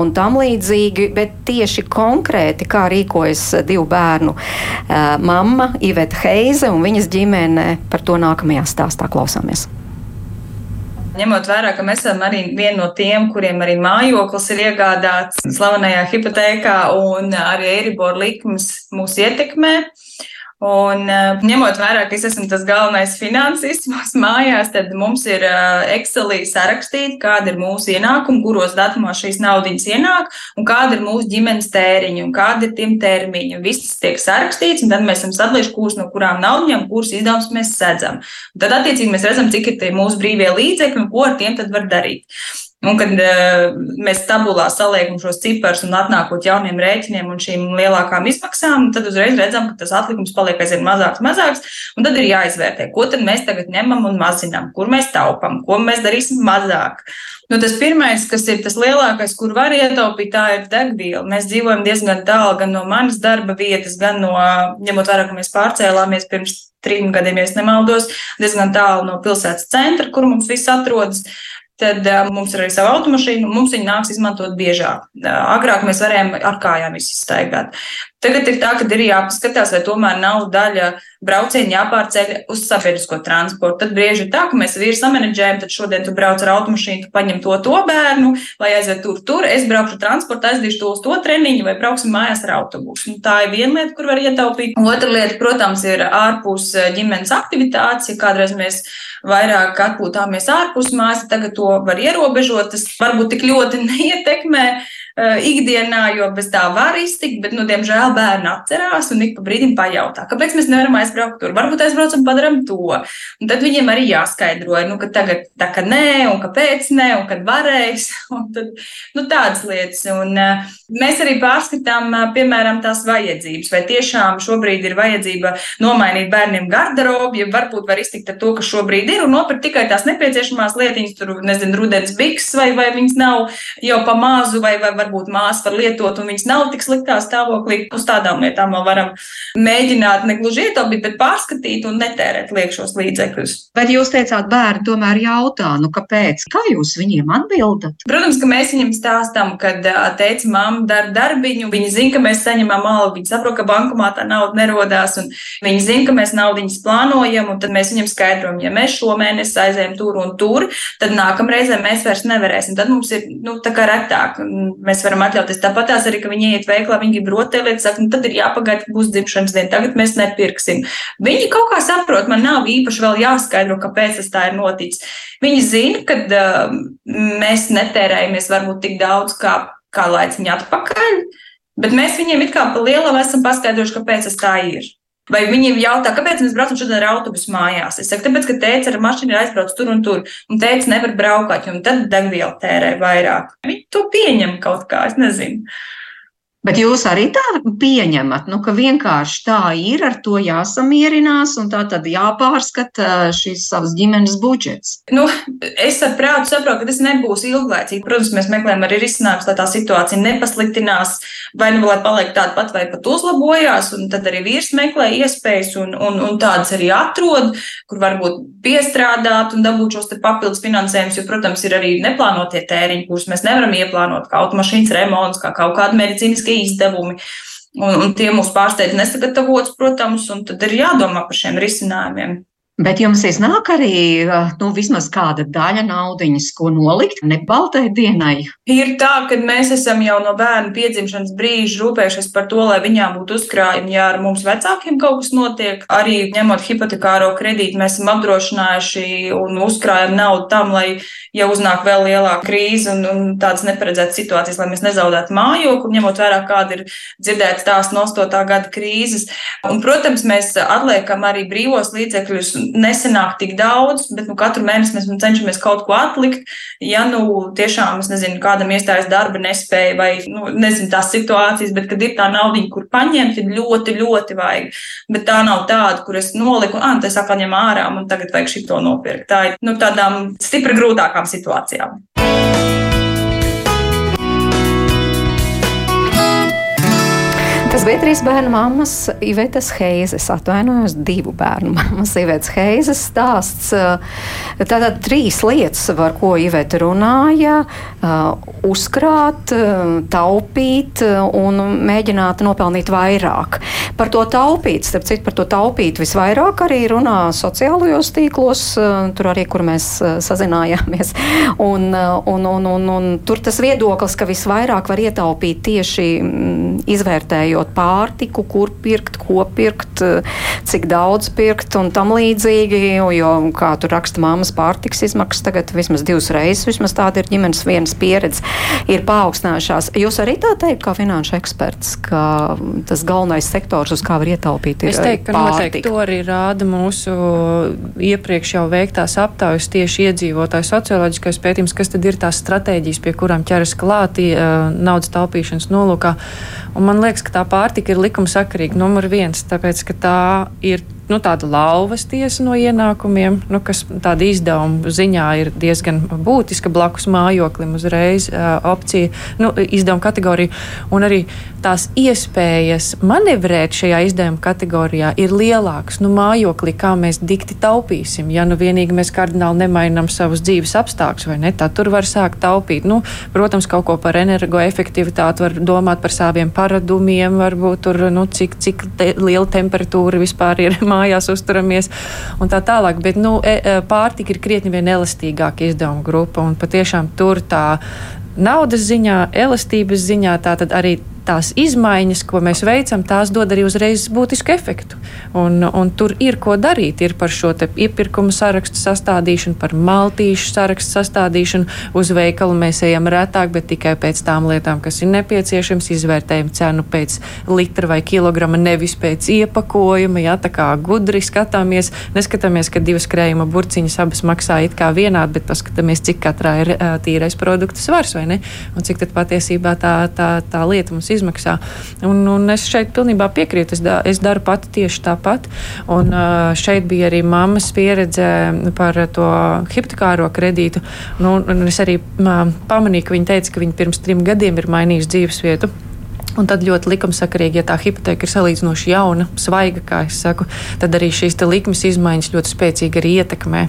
un tam līdzīgi, bet tieši konkrēti, kā rīkojas divu bērnu uh, mamma Iveta Heize un viņas ģimene, par to nākamajā stāstā klausāmies. Ņemot vērā, ka mēs esam arī viena no tiem, kuriem arī mājoklis ir iegādāts slavenajā hipotekā un arī Eiribor likmes mūs ietekmē. Un, eh, ņemot vērā, ka es esmu tas galvenais finansists mūsu mājās, tad mums ir eh, Excelī sarakstīti, kāda ir mūsu ienākuma, kuros datumos šīs naudas ienāk, un kāda ir mūsu ģimenes tēriņa, un kāda ir tiem termiņi. Viss tas tiek sarakstīts, un tad mēs esam sadalījuši, kurus no kurām naudām, kurus izdevumus mēs sedzam. Un tad, attiecīgi, mēs redzam, cik ir tie mūsu brīvie līdzekļi un ko ar tiem var darīt. Un, kad uh, mēs tabulā saliekam šos ciparus un atnākot jauniem rēķiniem un šīm lielākām izmaksām, tad uzreiz redzam, ka tas atlikums paliek aizvien mazāks, mazāks. Un tad ir jāizvērtē, ko tad mēs tagad ņemam un mazinām, kur mēs taupām, ko mēs darīsim mazāk. Nu, tas pirmais, kas ir tas lielākais, kur var ietaupīt, tā ir degviela. Mēs dzīvojam diezgan tālu gan no manas darba vietas, gan no, ņemot vērā, ka mēs pārcēlāmies pirms trim gadiem, ja nemaldos, diezgan tālu no pilsētas centra, kur mums viss atrodas tad uh, mums ir arī sava automašīna, un mums viņa nāks izmantot biežāk. Uh, agrāk mēs varējām ar kājām izstaigāt. Tagad ir tā, ka ir jāpaskatās, vai tomēr nav daļa brauciena jāpārceļ uz sabiedrisko transportu. Tad brīži ir tā, ka mēs vīri samanģējam, tad šodien tu brauc ar automašīnu, tu paņem to, to bērnu, lai aizved tur, tur. Es braukšu transportu, aizdīšu to uz to treniņu vai brauksim mājās ar autobusu. Nu, tā ir viena lieta, kur var ietaupīt. Otra lieta, protams, ir ārpus ģimenes aktivitātes. Ja kādreiz mēs vairāk atpūtāmies ārpus mājas, tagad to var ierobežot. Tas varbūt tik ļoti neietekmē Eh, ikdienā, jo bez tā var iztikt, bet, nu, diemžēl bērni atcerās un ik pa brīdim pajautā, kāpēc mēs nevaram aizbraukt tur. Varbūt aizbraucam, padaram to. Un tad viņiem arī jāskaidro, nu, ka tagad tā kā nē, un kāpēc nē, un kad varēs. Un tad, nu, tādas lietas. Un, uh, mēs arī pārskatām, uh, piemēram, tās vajadzības. Vai tiešām šobrīd ir vajadzība nomainīt bērniem garderobu, ja varbūt var iztikt ar to, kas šobrīd ir, un nopirkt tikai tās nepieciešamās lietiņas, tur, nezinu, rudens biks, vai, vai viņas nav jau pa mazu, vai, vai varbūt māsa var lietot, un viņas nav tik sliktā stāvoklī. Uz tādām lietām vēl varam mēģināt negluži ietaupīt, bet pārskatīt un netērēt liekšos līdzekļus. Bet jūs teicāt, bērni tomēr jautā, nu kāpēc? Kā jūs viņiem atbildat? Protams, ka mēs viņiem stāstām, kad teica, mamma dara darbiņu, viņi zina, ka mēs saņemam algu, viņi saprot, ka bankomātā nauda nerodās, un viņi zina, ka mēs naudiņas plānojam, un tad mēs viņiem skaidrojam, ja mēs šomēnes aizējam tur un tur, tad nākamreizē mēs vairs nevarēsim. Tad mums ir, nu, tā kā retāk. Mēs mēs varam atļauties. Tāpat tās arī, ka viņi iet veiklā, viņi grib rotaļlietas, saka, nu tad ir jāpagaida, būs dzimšanas diena, tagad mēs nepirksim. Viņi kaut kā saprot, man nav īpaši vēl jāskaidro, kāpēc tas tā ir noticis. Viņi zina, ka uh, mēs netērējamies varbūt tik daudz kā, kā laiciņā atpakaļ, bet mēs viņiem it kā pa lielam esam paskaidrojuši, kāpēc tas tā ir. Vai viņi jautā, kāpēc mēs braucam šodien ar autobusu mājās? Es saku, tāpēc, ka teica, ar mašīnu ir aizbraucis tur un tur, un teica, nevar braukt, jo tad degviela tērē vairāk. Viņi to pieņem kaut kā, es nezinu. Bet jūs arī tā pieņemat, nu, ka vienkārši tā ir, ar to jāsamierinās un tā tad jāpārskata šis savas ģimenes budžets. Nu, es ar prātu saprotu, ka tas nebūs ilglaicīgi. Protams, mēs meklējam arī risinājumus, lai tā situācija nepasliktinās, vai nu lai paliek tāda pat, vai pat uzlabojās, un tad arī vīrs meklē iespējas un, un, un tādas arī atrod, kur varbūt piestrādāt un dabūt šos papildus finansējumus, jo, protams, ir arī neplānotie tēriņi, kurus mēs nevaram ieplānot, kā automašīnas remonts, kā kaut kāda medicīniska tie izdevumi. Un, un tie mūs pārsteidz nesagatavots, protams, un tad ir jādomā par šiem risinājumiem. Bet jums iznāk arī nu, vismaz kāda daļa naudas, ko nolikt ne baltai dienai. Ir tā, ka mēs esam jau no bērna piedzimšanas brīža rūpējušies par to, lai viņām būtu uzkrājumi, ja ar mums vecākiem kaut kas notiek. Arī ņemot hipotekāro kredītu, mēs esam apdrošinājuši un uzkrājam naudu tam, lai ja uznāk vēl lielāka krīze un, un tādas neparedzētas situācijas, lai mēs nezaudētu mājokli, ņemot vērā, kāda ir dzirdēta stāsts no 8. gada krīzes. Un, protams, mēs atliekam arī brīvos līdzekļus nesenāk tik daudz, bet nu, katru mēnesi mēs cenšamies kaut ko atlikt. Ja nu tiešām, es nezinu, kādam iestājas darba nespēja vai, nu, nezinu, tās situācijas, bet kad ir tā nauda, kur paņemt, ir ļoti, ļoti vajag. Bet tā nav tāda, kur es noliku, ah, tas atkal ņem ārā un tagad vajag šito nopirkt. Tā ir nu, tādām stipri grūtākām situācijām. Tas bija trīs bērnu mammas, Ivetas Heizes, atvainojos, divu bērnu mammas, Ivetas Heizes stāsts. Tātad trīs lietas, par ko Iveta runāja - uzkrāt, taupīt un mēģināt nopelnīt vairāk. Par to taupīt, starp citu, par to taupīt visvairāk arī runā sociālajos tīklos, tur arī, kur mēs sazinājāmies. Un, un, un, un, un tur tas viedoklis, ka visvairāk var ietaupīt tieši izvērtējot izmantot pārtiku, kur pirkt, ko pirkt, cik daudz pirkt un tam līdzīgi. Jo, kā tur raksta māmas pārtiks izmaksas, tagad vismaz divas reizes, vismaz tāda ir ģimenes vienas pieredze, ir paaugstinājušās. Jūs arī tā teikt, kā finanšu eksperts, ka tas galvenais sektors, uz kā var ietaupīt, ir es teiktu, ka noteikti to arī rāda mūsu iepriekš jau veiktās aptaujas tieši iedzīvotāju socioloģiskais pētījums, kas tad ir tās stratēģijas, pie kurām ķeras klāti naudas taupīšanas nolūkā. Un man liekas, ka tā pārtika ir likumsakarīga numur viens, tāpēc ka tā ir nu, tāda lauvas tiesa no ienākumiem, nu, kas tāda izdevuma ziņā ir diezgan būtiska blakus mājoklim uzreiz uh, opcija, nu, izdevuma kategorija. Un arī tās iespējas manevrēt šajā izdevuma kategorijā ir lielākas. Nu, mājoklī, kā mēs dikti taupīsim, ja nu vienīgi mēs kardināli nemainām savus dzīves apstākļus, vai ne? Tā tur var sākt taupīt. Nu, protams, kaut ko par energoefektivitāti var domāt par saviem paradumiem, varbūt tur, nu, cik, cik te, liela temperatūra vispār ir mājās uzturamies un tā tālāk. Bet nu, e, e, pārtika ir krietni vien elastīgāka izdevuma grupa un patiešām tur tā naudas ziņā, elastības ziņā, tātad arī tās izmaiņas, ko mēs veicam, tās dod arī uzreiz būtisku efektu. Un, un tur ir ko darīt. Ir par šo iepirkumu sarakstu sastādīšanu, par maltīšu sarakstu sastādīšanu. Uz veikalu mēs ejam retāk, bet tikai pēc tām lietām, kas ir nepieciešams. Izvērtējam cenu pēc litra vai kilograma, nevis pēc iepakojuma. Jā, tā kā gudri skatāmies, neskatāmies, ka divas krējuma burciņas abas maksā it kā vienādi, bet paskatāmies, cik katrā ir tīrais produktu svars vai ne, un cik tad patiesībā tā, tā, tā lieta mums izmaksā. Un, un es šeit pilnībā piekrītu. Es, da, es daru pati tieši tāpat. Un šeit bija arī mammas pieredze par to hipotekāro kredītu. Nu, un es arī pamanīju, ka viņa teica, ka viņa pirms trim gadiem ir mainījusi dzīvesvietu. Un tad ļoti likumsakarīgi, ja tā hipoteka ir salīdzinoši jauna, svaiga, kā es saku, tad arī šīs likmes izmaiņas ļoti spēcīgi arī ietekmē.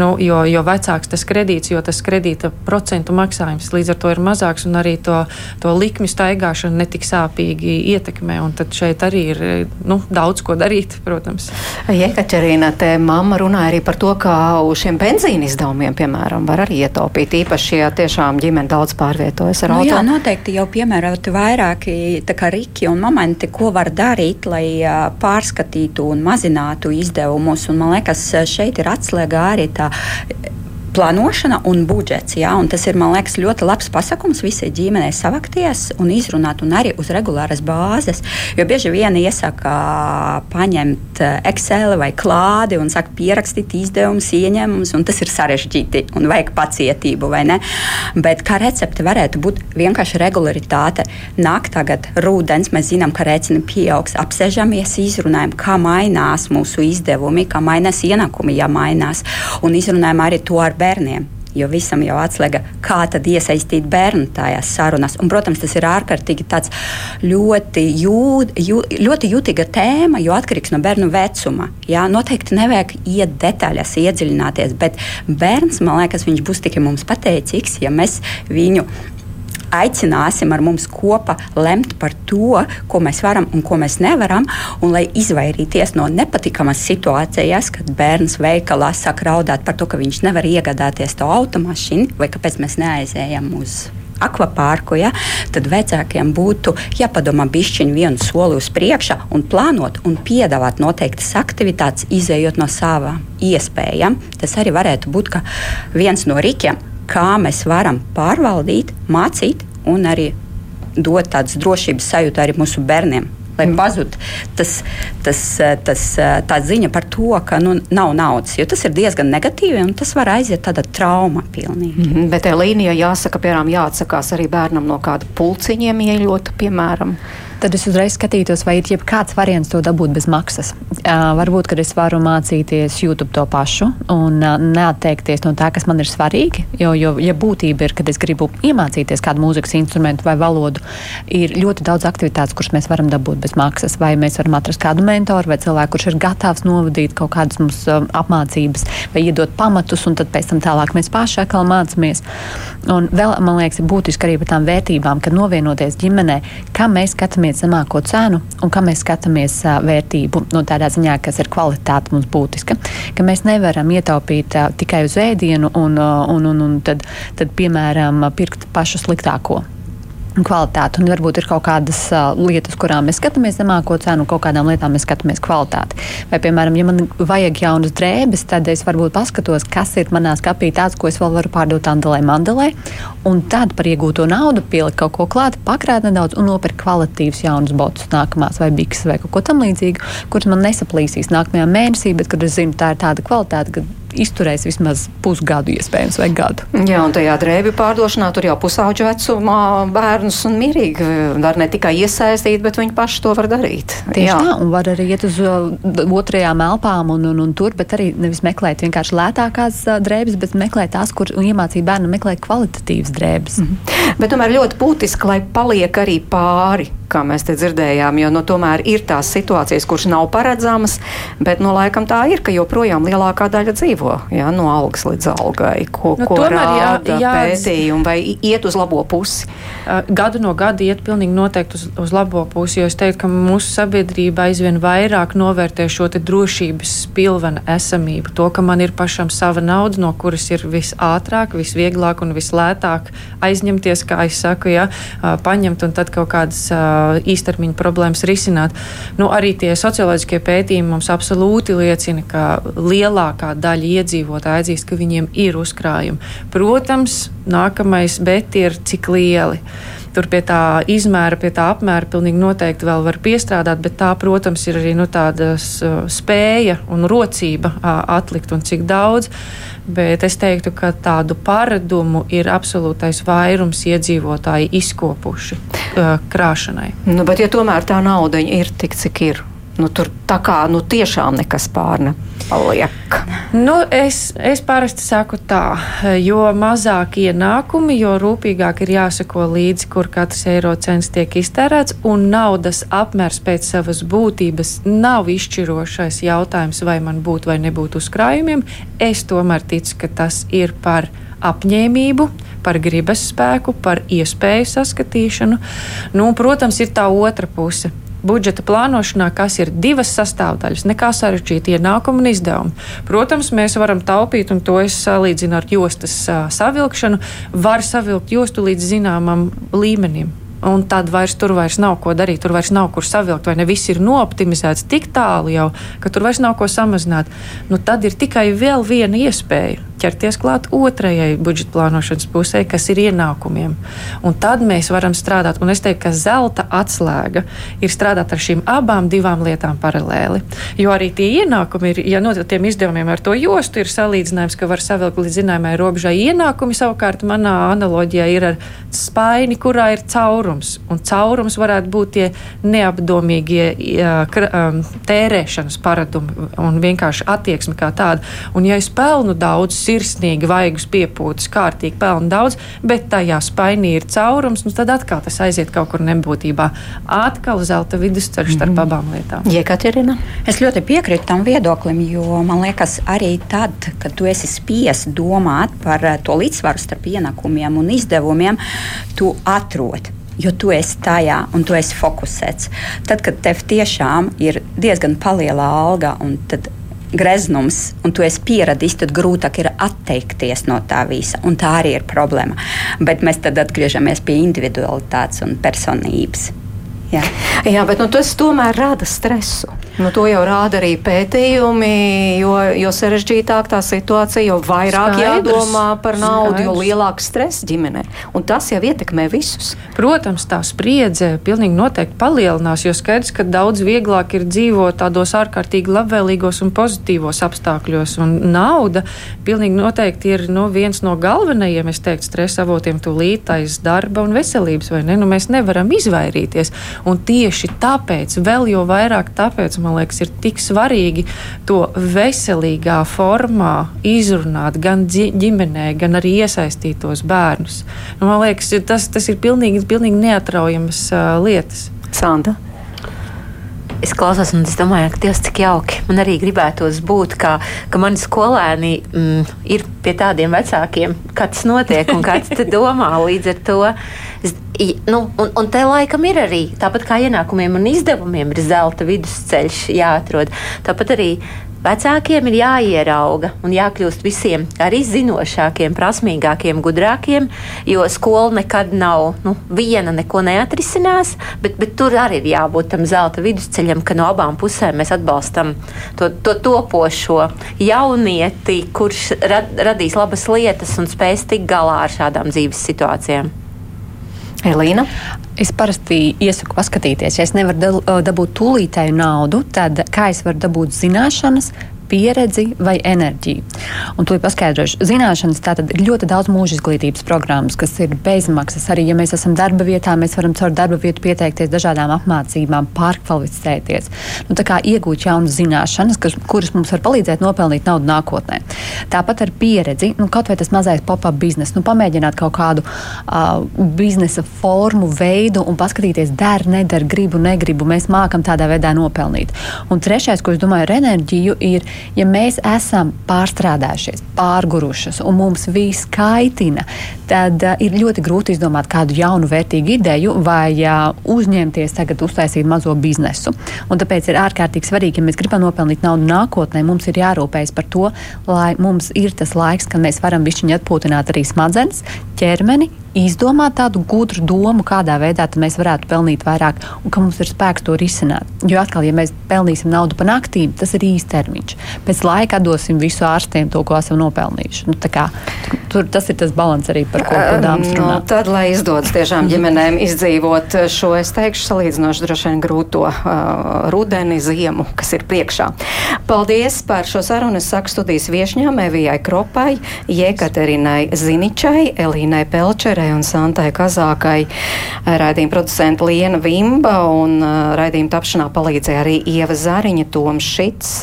Nu, jo, jo vecāks tas kredīts, jo tas kredīta procentu maksājums līdz ar to ir mazāks un arī to, to likmi staigāšana netik sāpīgi ietekmē. Un tad šeit arī ir nu, daudz ko darīt, protams. Jekaterīna, te mamma runāja arī par to, ka uz šiem benzīna izdevumiem, piemēram, var arī ietaupīt īpaši, ja tiešām ģimene daudz pārvietojas ar nu, auto. Jā, noteikti jau piemērot vairāki riki un momenti, ko var darīt, lai pārskatītu un mazinātu izdevumus. Un, man liekas, šeit ir atslēga arī tā plānošana un budžets. Jā, un tas ir liekas, ļoti labs pasakums visai ģimenei savakties un izrunāt, un arī uz regulāras bāzes. Jo bieži vien iesaka paņemt Excel vai klādi un saka pierakstīt izdevumus, ieņēmumus, un tas ir sarežģīti un vajag pacietību. Bet kā recepte varētu būt vienkārši regularitāte. Nāk tagad rudens, mēs zinām, ka rēcini pieaugs, apsēžamies, izrunājam, kā mainās mūsu izdevumi, kā mainās ienākumi, ja mainās, un izrunājam arī to ar bērniem bērniem. Jo visam jau atslēga, kā tad iesaistīt bērnu tajās sarunās. Un, protams, tas ir ārkārtīgi ļoti, jūt, jū, ļoti jūtīga tēma, jo atkarīgs no bērnu vecuma. Jā, noteikti nevajag iet detaļās, iedziļināties, bet bērns, man liekas, viņš būs tikai mums pateicīgs, ja mēs viņu aicināsim ar mums kopā lemt par to, ko mēs varam un ko mēs nevaram, un lai izvairīties no nepatikamas situācijas, kad bērns veikalā sāk raudāt par to, ka viņš nevar iegādāties to automašīnu, vai kāpēc mēs neaizējam uz akvapārku, ja, tad vecākiem būtu jāpadomā bišķiņu vienu soli uz priekšu un plānot un piedāvāt noteiktas aktivitātes, izējot no savām iespējām. Tas arī varētu būt viens no rīkiem, kā mēs varam pārvaldīt, mācīt un arī dot tādas drošības sajūtu arī mūsu bērniem lai pazūd tas, tas, tas, tā ziņa par to, ka nu, nav naudas. Jo tas ir diezgan negatīvi un tas var aiziet tādā trauma pilnīgi. Mm -hmm, bet tā līnija jāsaka, piemēram, jāatsakās arī bērnam no kāda pulciņiem ieļota, piemēram tad es uzreiz skatītos, vai ir jebkāds variants to dabūt bez maksas. Uh, varbūt, kad es varu mācīties YouTube to pašu un uh, neatteikties no tā, kas man ir svarīgi. Jo, jo ja būtība ir, kad es gribu iemācīties kādu mūzikas instrumentu vai valodu, ir ļoti daudz aktivitātes, kuras mēs varam dabūt bez maksas. Vai mēs varam atrast kādu mentoru vai cilvēku, kurš ir gatavs novadīt kaut kādas mums uh, apmācības vai iedot pamatus, un tad pēc tam tālāk mēs paši atkal mācāmies. Un vēl man liekas, ir būtiski arī par tām vērtībām, kad novienoties ģimenē, kā mēs skatāmies skatāmies zemāko cenu un kā mēs skatāmies vērtību, no tādā ziņā, kas ir kvalitāte mums būtiska, ka mēs nevaram ietaupīt tikai uz ēdienu un, un, un, un tad, tad, piemēram, pirkt pašu sliktāko kvalitāti. Un varbūt ir kaut kādas uh, lietas, kurām mēs skatāmies zemāko cenu, un kaut kādām lietām mēs skatāmies kvalitāti. Vai, piemēram, ja man vajag jaunas drēbes, tad es varbūt paskatos, kas ir manā skapī tāds, ko es vēl varu pārdot Andelē, Mandelē. Un tad par iegūto naudu pielikt kaut ko klāt, pakrāt nedaudz un nopirkt kvalitīvus jaunus botus nākamās vai bikses vai kaut ko tam līdzīgu, kurus man nesaplīsīs nākamajā mēnesī, bet kad es zinu, tā ir tāda kvalitāte, izturēs vismaz pusgadu, iespējams, vai gadu. Jā, un tajā drēbju pārdošanā tur jau pusauģu vecumā bērnus un mierīgi var ne tikai iesaistīt, bet viņi paši to var darīt. Tieši Jā. tā, un var arī iet uz uh, otrajām elpām un, un, un tur, bet arī nevis meklēt vienkārši lētākās uh, drēbes, bet meklēt tās, kur iemācīt bērnu meklēt kvalitatīvas drēbes. Mm -hmm. Bet tomēr ļoti būtiski, lai paliek arī pāri kā mēs te dzirdējām, jo nu, tomēr ir tās situācijas, kuras nav paredzamas, bet nu, laikam tā ir, ka joprojām lielākā daļa dzīvo ja, no algas līdz algai, ko, nu, ko rāda jā, jā, pētījumi vai iet uz labo pusi. Gadu no gada iet pilnīgi noteikti uz, uz labo pusi, jo es teiktu, ka mūsu sabiedrība aizvien vairāk novērtē šo drošības pilvena esamību, to, ka man ir pašam sava nauda, no kuras ir visātrāk, visvieglāk un vislētāk aizņemties, kā es saku, ja, paņemt un tad kaut kādas īstermiņa problēmas risināt. Nu, arī tie socioloģiskie pētījumi mums absolūti liecina, ka lielākā daļa iedzīvotāji atzīst, ka viņiem ir uzkrājumi. Protams, nākamais bet ir cik lieli. Tur pie tā izmēra, pie tā apmēra pilnīgi noteikti vēl var piestrādāt, bet tā, protams, ir arī nu, tāda spēja un rocība atlikt un cik daudz. Bet es teiktu, ka tādu paradumu ir absolūtais vairums iedzīvotāji izkopuši krāšanai. Nu, bet, ja tomēr tā nauda ir tik, cik ir, nu, tur tā kā nu, tiešām nekas pārne paliek. Nu, es, es parasti saku tā, jo mazāk ienākumi, jo rūpīgāk ir jāsako līdzi, kur katrs eiro cents tiek iztērēts, un naudas apmērs pēc savas būtības nav izšķirošais jautājums, vai man būtu vai nebūtu uzkrājumiem. Es tomēr ticu, ka tas ir par apņēmību, par gribas spēku, par iespēju saskatīšanu. Nu, protams, ir tā otra puse budžeta plānošanā, kas ir divas sastāvdaļas, nekā sarežģīta ienākuma un izdevuma. Protams, mēs varam taupīt, un to es salīdzinu ar jostas savilkšanu. Var savilkt jostu līdz zināmam līmenim. Un tad vairs tur vairs nav ko darīt, tur vairs nav kur savilkt, vai ne viss ir nooptimizēts tik tālu jau, ka tur vairs nav ko samazināt. Nu, tad ir tikai vēl viena iespēja ķerties klāt otrajai budžeta plānošanas pusē, kas ir ienākumiem. Un tad mēs varam strādāt, un es teiktu, ka zelta atslēga ir strādāt ar šīm abām divām lietām paralēli. Jo arī tie ienākumi ir, ja no tiem izdevumiem ar to jostu ir salīdzinājums, ka var savilkt līdz zināmai robežai ienākumi, savukārt manā analoģijā ir ar spaini, kurā ir caurums. Un caurums varētu būt tie neapdomīgie um, tērēšanas paradumi un vienkārši attieksme kā tāda. Un ja es pelnu daudz, sirsnīgi, vaigus piepūtas, kārtīgi pelna daudz, bet tajā spainī ir caurums, nu tad atkal tas aiziet kaut kur nebūtībā. Atkal zelta vidusceļš starp mm -hmm. abām lietām. Jekaterina? Es ļoti piekrītu tam viedoklim, jo man liekas, arī tad, kad tu esi spiests domāt par eh, to līdzsvaru starp ienākumiem un izdevumiem, tu atrodi jo tu esi tajā un tu esi fokusēts. Tad, kad tev tiešām ir diezgan liela alga, un tad greznums, un tu esi pieradis, tad grūtāk ir atteikties no tā visa. Tā arī ir problēma. Bet mēs tad atgriežamies pie individualitātes un personības. Jā, Jā bet nu, tas tomēr rada stresu. Nu, to jau rāda arī pētījumi, jo, jo sarežģītāk tā situācija, jo vairāk Skaidrs. jādomā par naudu, Skaidrs. jo lielāks stress ģimenē. Un tas jau ietekmē visus. Protams, tā spriedze pilnīgi noteikti palielinās, jo skaidrs, ka daudz vieglāk ir dzīvot tādos ārkārtīgi labvēlīgos un pozitīvos apstākļos. Un nauda pilnīgi noteikti ir no viens no galvenajiem, es teiktu, stresa avotiem tūlīt aiz darba un veselības, vai ne? Nu, mēs nevaram izvairīties. Un tieši tāpēc, vēl jo vairāk tāpēc, man liekas, ir tik svarīgi to veselīgā formā izrunāt gan ģimenē, gan arī iesaistītos bērnus. Nu, man liekas, tas, tas ir pilnīgi, pilnīgi neatraujamas uh, lietas. Santa. Es klausos, un es domāju, ka Dievs cik jauki. Man arī gribētos būt, kā, ka mani skolēni mm, ir pie tādiem vecākiem, kā tas notiek un kā tas domā. Līdz ar to es, nu, un, un te laikam ir arī tāpat kā ienākumiem un izdevumiem ir zelta vidusceļš jāatrod. Tāpat arī Vecākiem ir jāierauga un jākļūst visiem arī zinošākiem, prasmīgākiem, gudrākiem, jo skola nekad nav nu, viena, neko neatrisinās, bet, bet tur arī ir jābūt tam zelta vidusceļam, ka no abām pusēm mēs atbalstam to, to topošo jaunieti, kurš rad, radīs labas lietas un spēs tikt galā ar šādām dzīves situācijām. Elīna? Es parasti iesaku paskatīties, ja es nevaru dabūt tūlītēju naudu, tad kā es varu dabūt zināšanas, pieredzi vai enerģiju. Un to ir paskaidrojuši. Zināšanas tātad ir ļoti daudz mūža izglītības programmas, kas ir bezmaksas. Arī, ja mēs esam darba vietā, mēs varam caur darba vietu pieteikties dažādām apmācībām, pārkvalificēties. Nu, tā kā iegūt jaunas zināšanas, kas, kuras mums var palīdzēt nopelnīt naudu nākotnē. Tāpat ar pieredzi, nu, kaut vai tas mazais pop-up bizness, nu, pamēģināt kaut kādu uh, biznesa formu, veidu un paskatīties, der, neder, gribu, negribu. Mēs mākam tādā veidā nopelnīt. Un trešais, ko es domāju ar enerģiju, ir ja mēs esam pārstrādājušies, pārgurušas un mums viss kaitina, tad uh, ir ļoti grūti izdomāt kādu jaunu, vērtīgu ideju vai uh, uzņemties tagad uztaisīt mazo biznesu. Un tāpēc ir ārkārtīgi svarīgi, ja mēs gribam nopelnīt naudu nākotnē, mums ir jārūpējas par to, lai mums ir tas laiks, kad mēs varam višķiņi atpūtināt arī smadzenes, ķermeni, izdomāt tādu gudru domu, kādā veidā mēs varētu pelnīt vairāk, un ka mums ir spēks to risināt. Jo atkal, ja mēs pelnīsim naudu pa naktīm, tas ir īstermiņš. Pēc laika dosim visu ārstiem to, ko esam nopelnījuši. Nu, kā, tur tas ir tas līdzsvars arī par ko dāmas runā. No, tad, lai izdodas tiešām ģimenēm izdzīvot šo, es teikšu, salīdzinoši droši vien grūto uh, rudeni, ziemu, kas ir priekšā. Paldies par šo sarunu. Es saku studijas viešņām Evijai Kropai, Jekaterinai Ziničai, Elīnai Pelčerai un Santai Kazākai. Raidījuma producenta Liena Vimba un raidījuma tapšanā palīdzēja arī Ieva Zariņa, Toms Šits,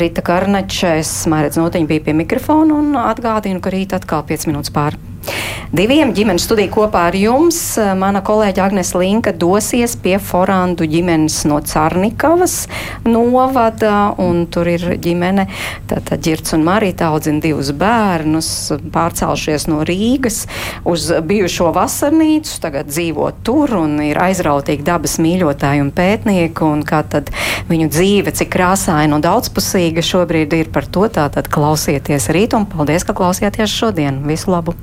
Rita Karnačs, Mairedz Notiņa bija pie mikrofona un atgādinu, ka rīt atkal 5 minūtes pāri. Diviem ģimenes studiju kopā ar jums mana kolēģa Agnes Linka dosies pie Forandu ģimenes no Carnikavas novada, un tur ir ģimene, tātad Girts un Marita audzina divus bērnus, pārcēlušies no Rīgas uz bijušo vasarnīcu, tagad dzīvo tur un ir aizrautīgi dabas mīļotāji un pētnieki, un kā tad viņu dzīve, cik krāsaina un daudzpusīga šobrīd ir par to, tātad klausieties rīt, un paldies, ka klausieties šodien. Visu labu!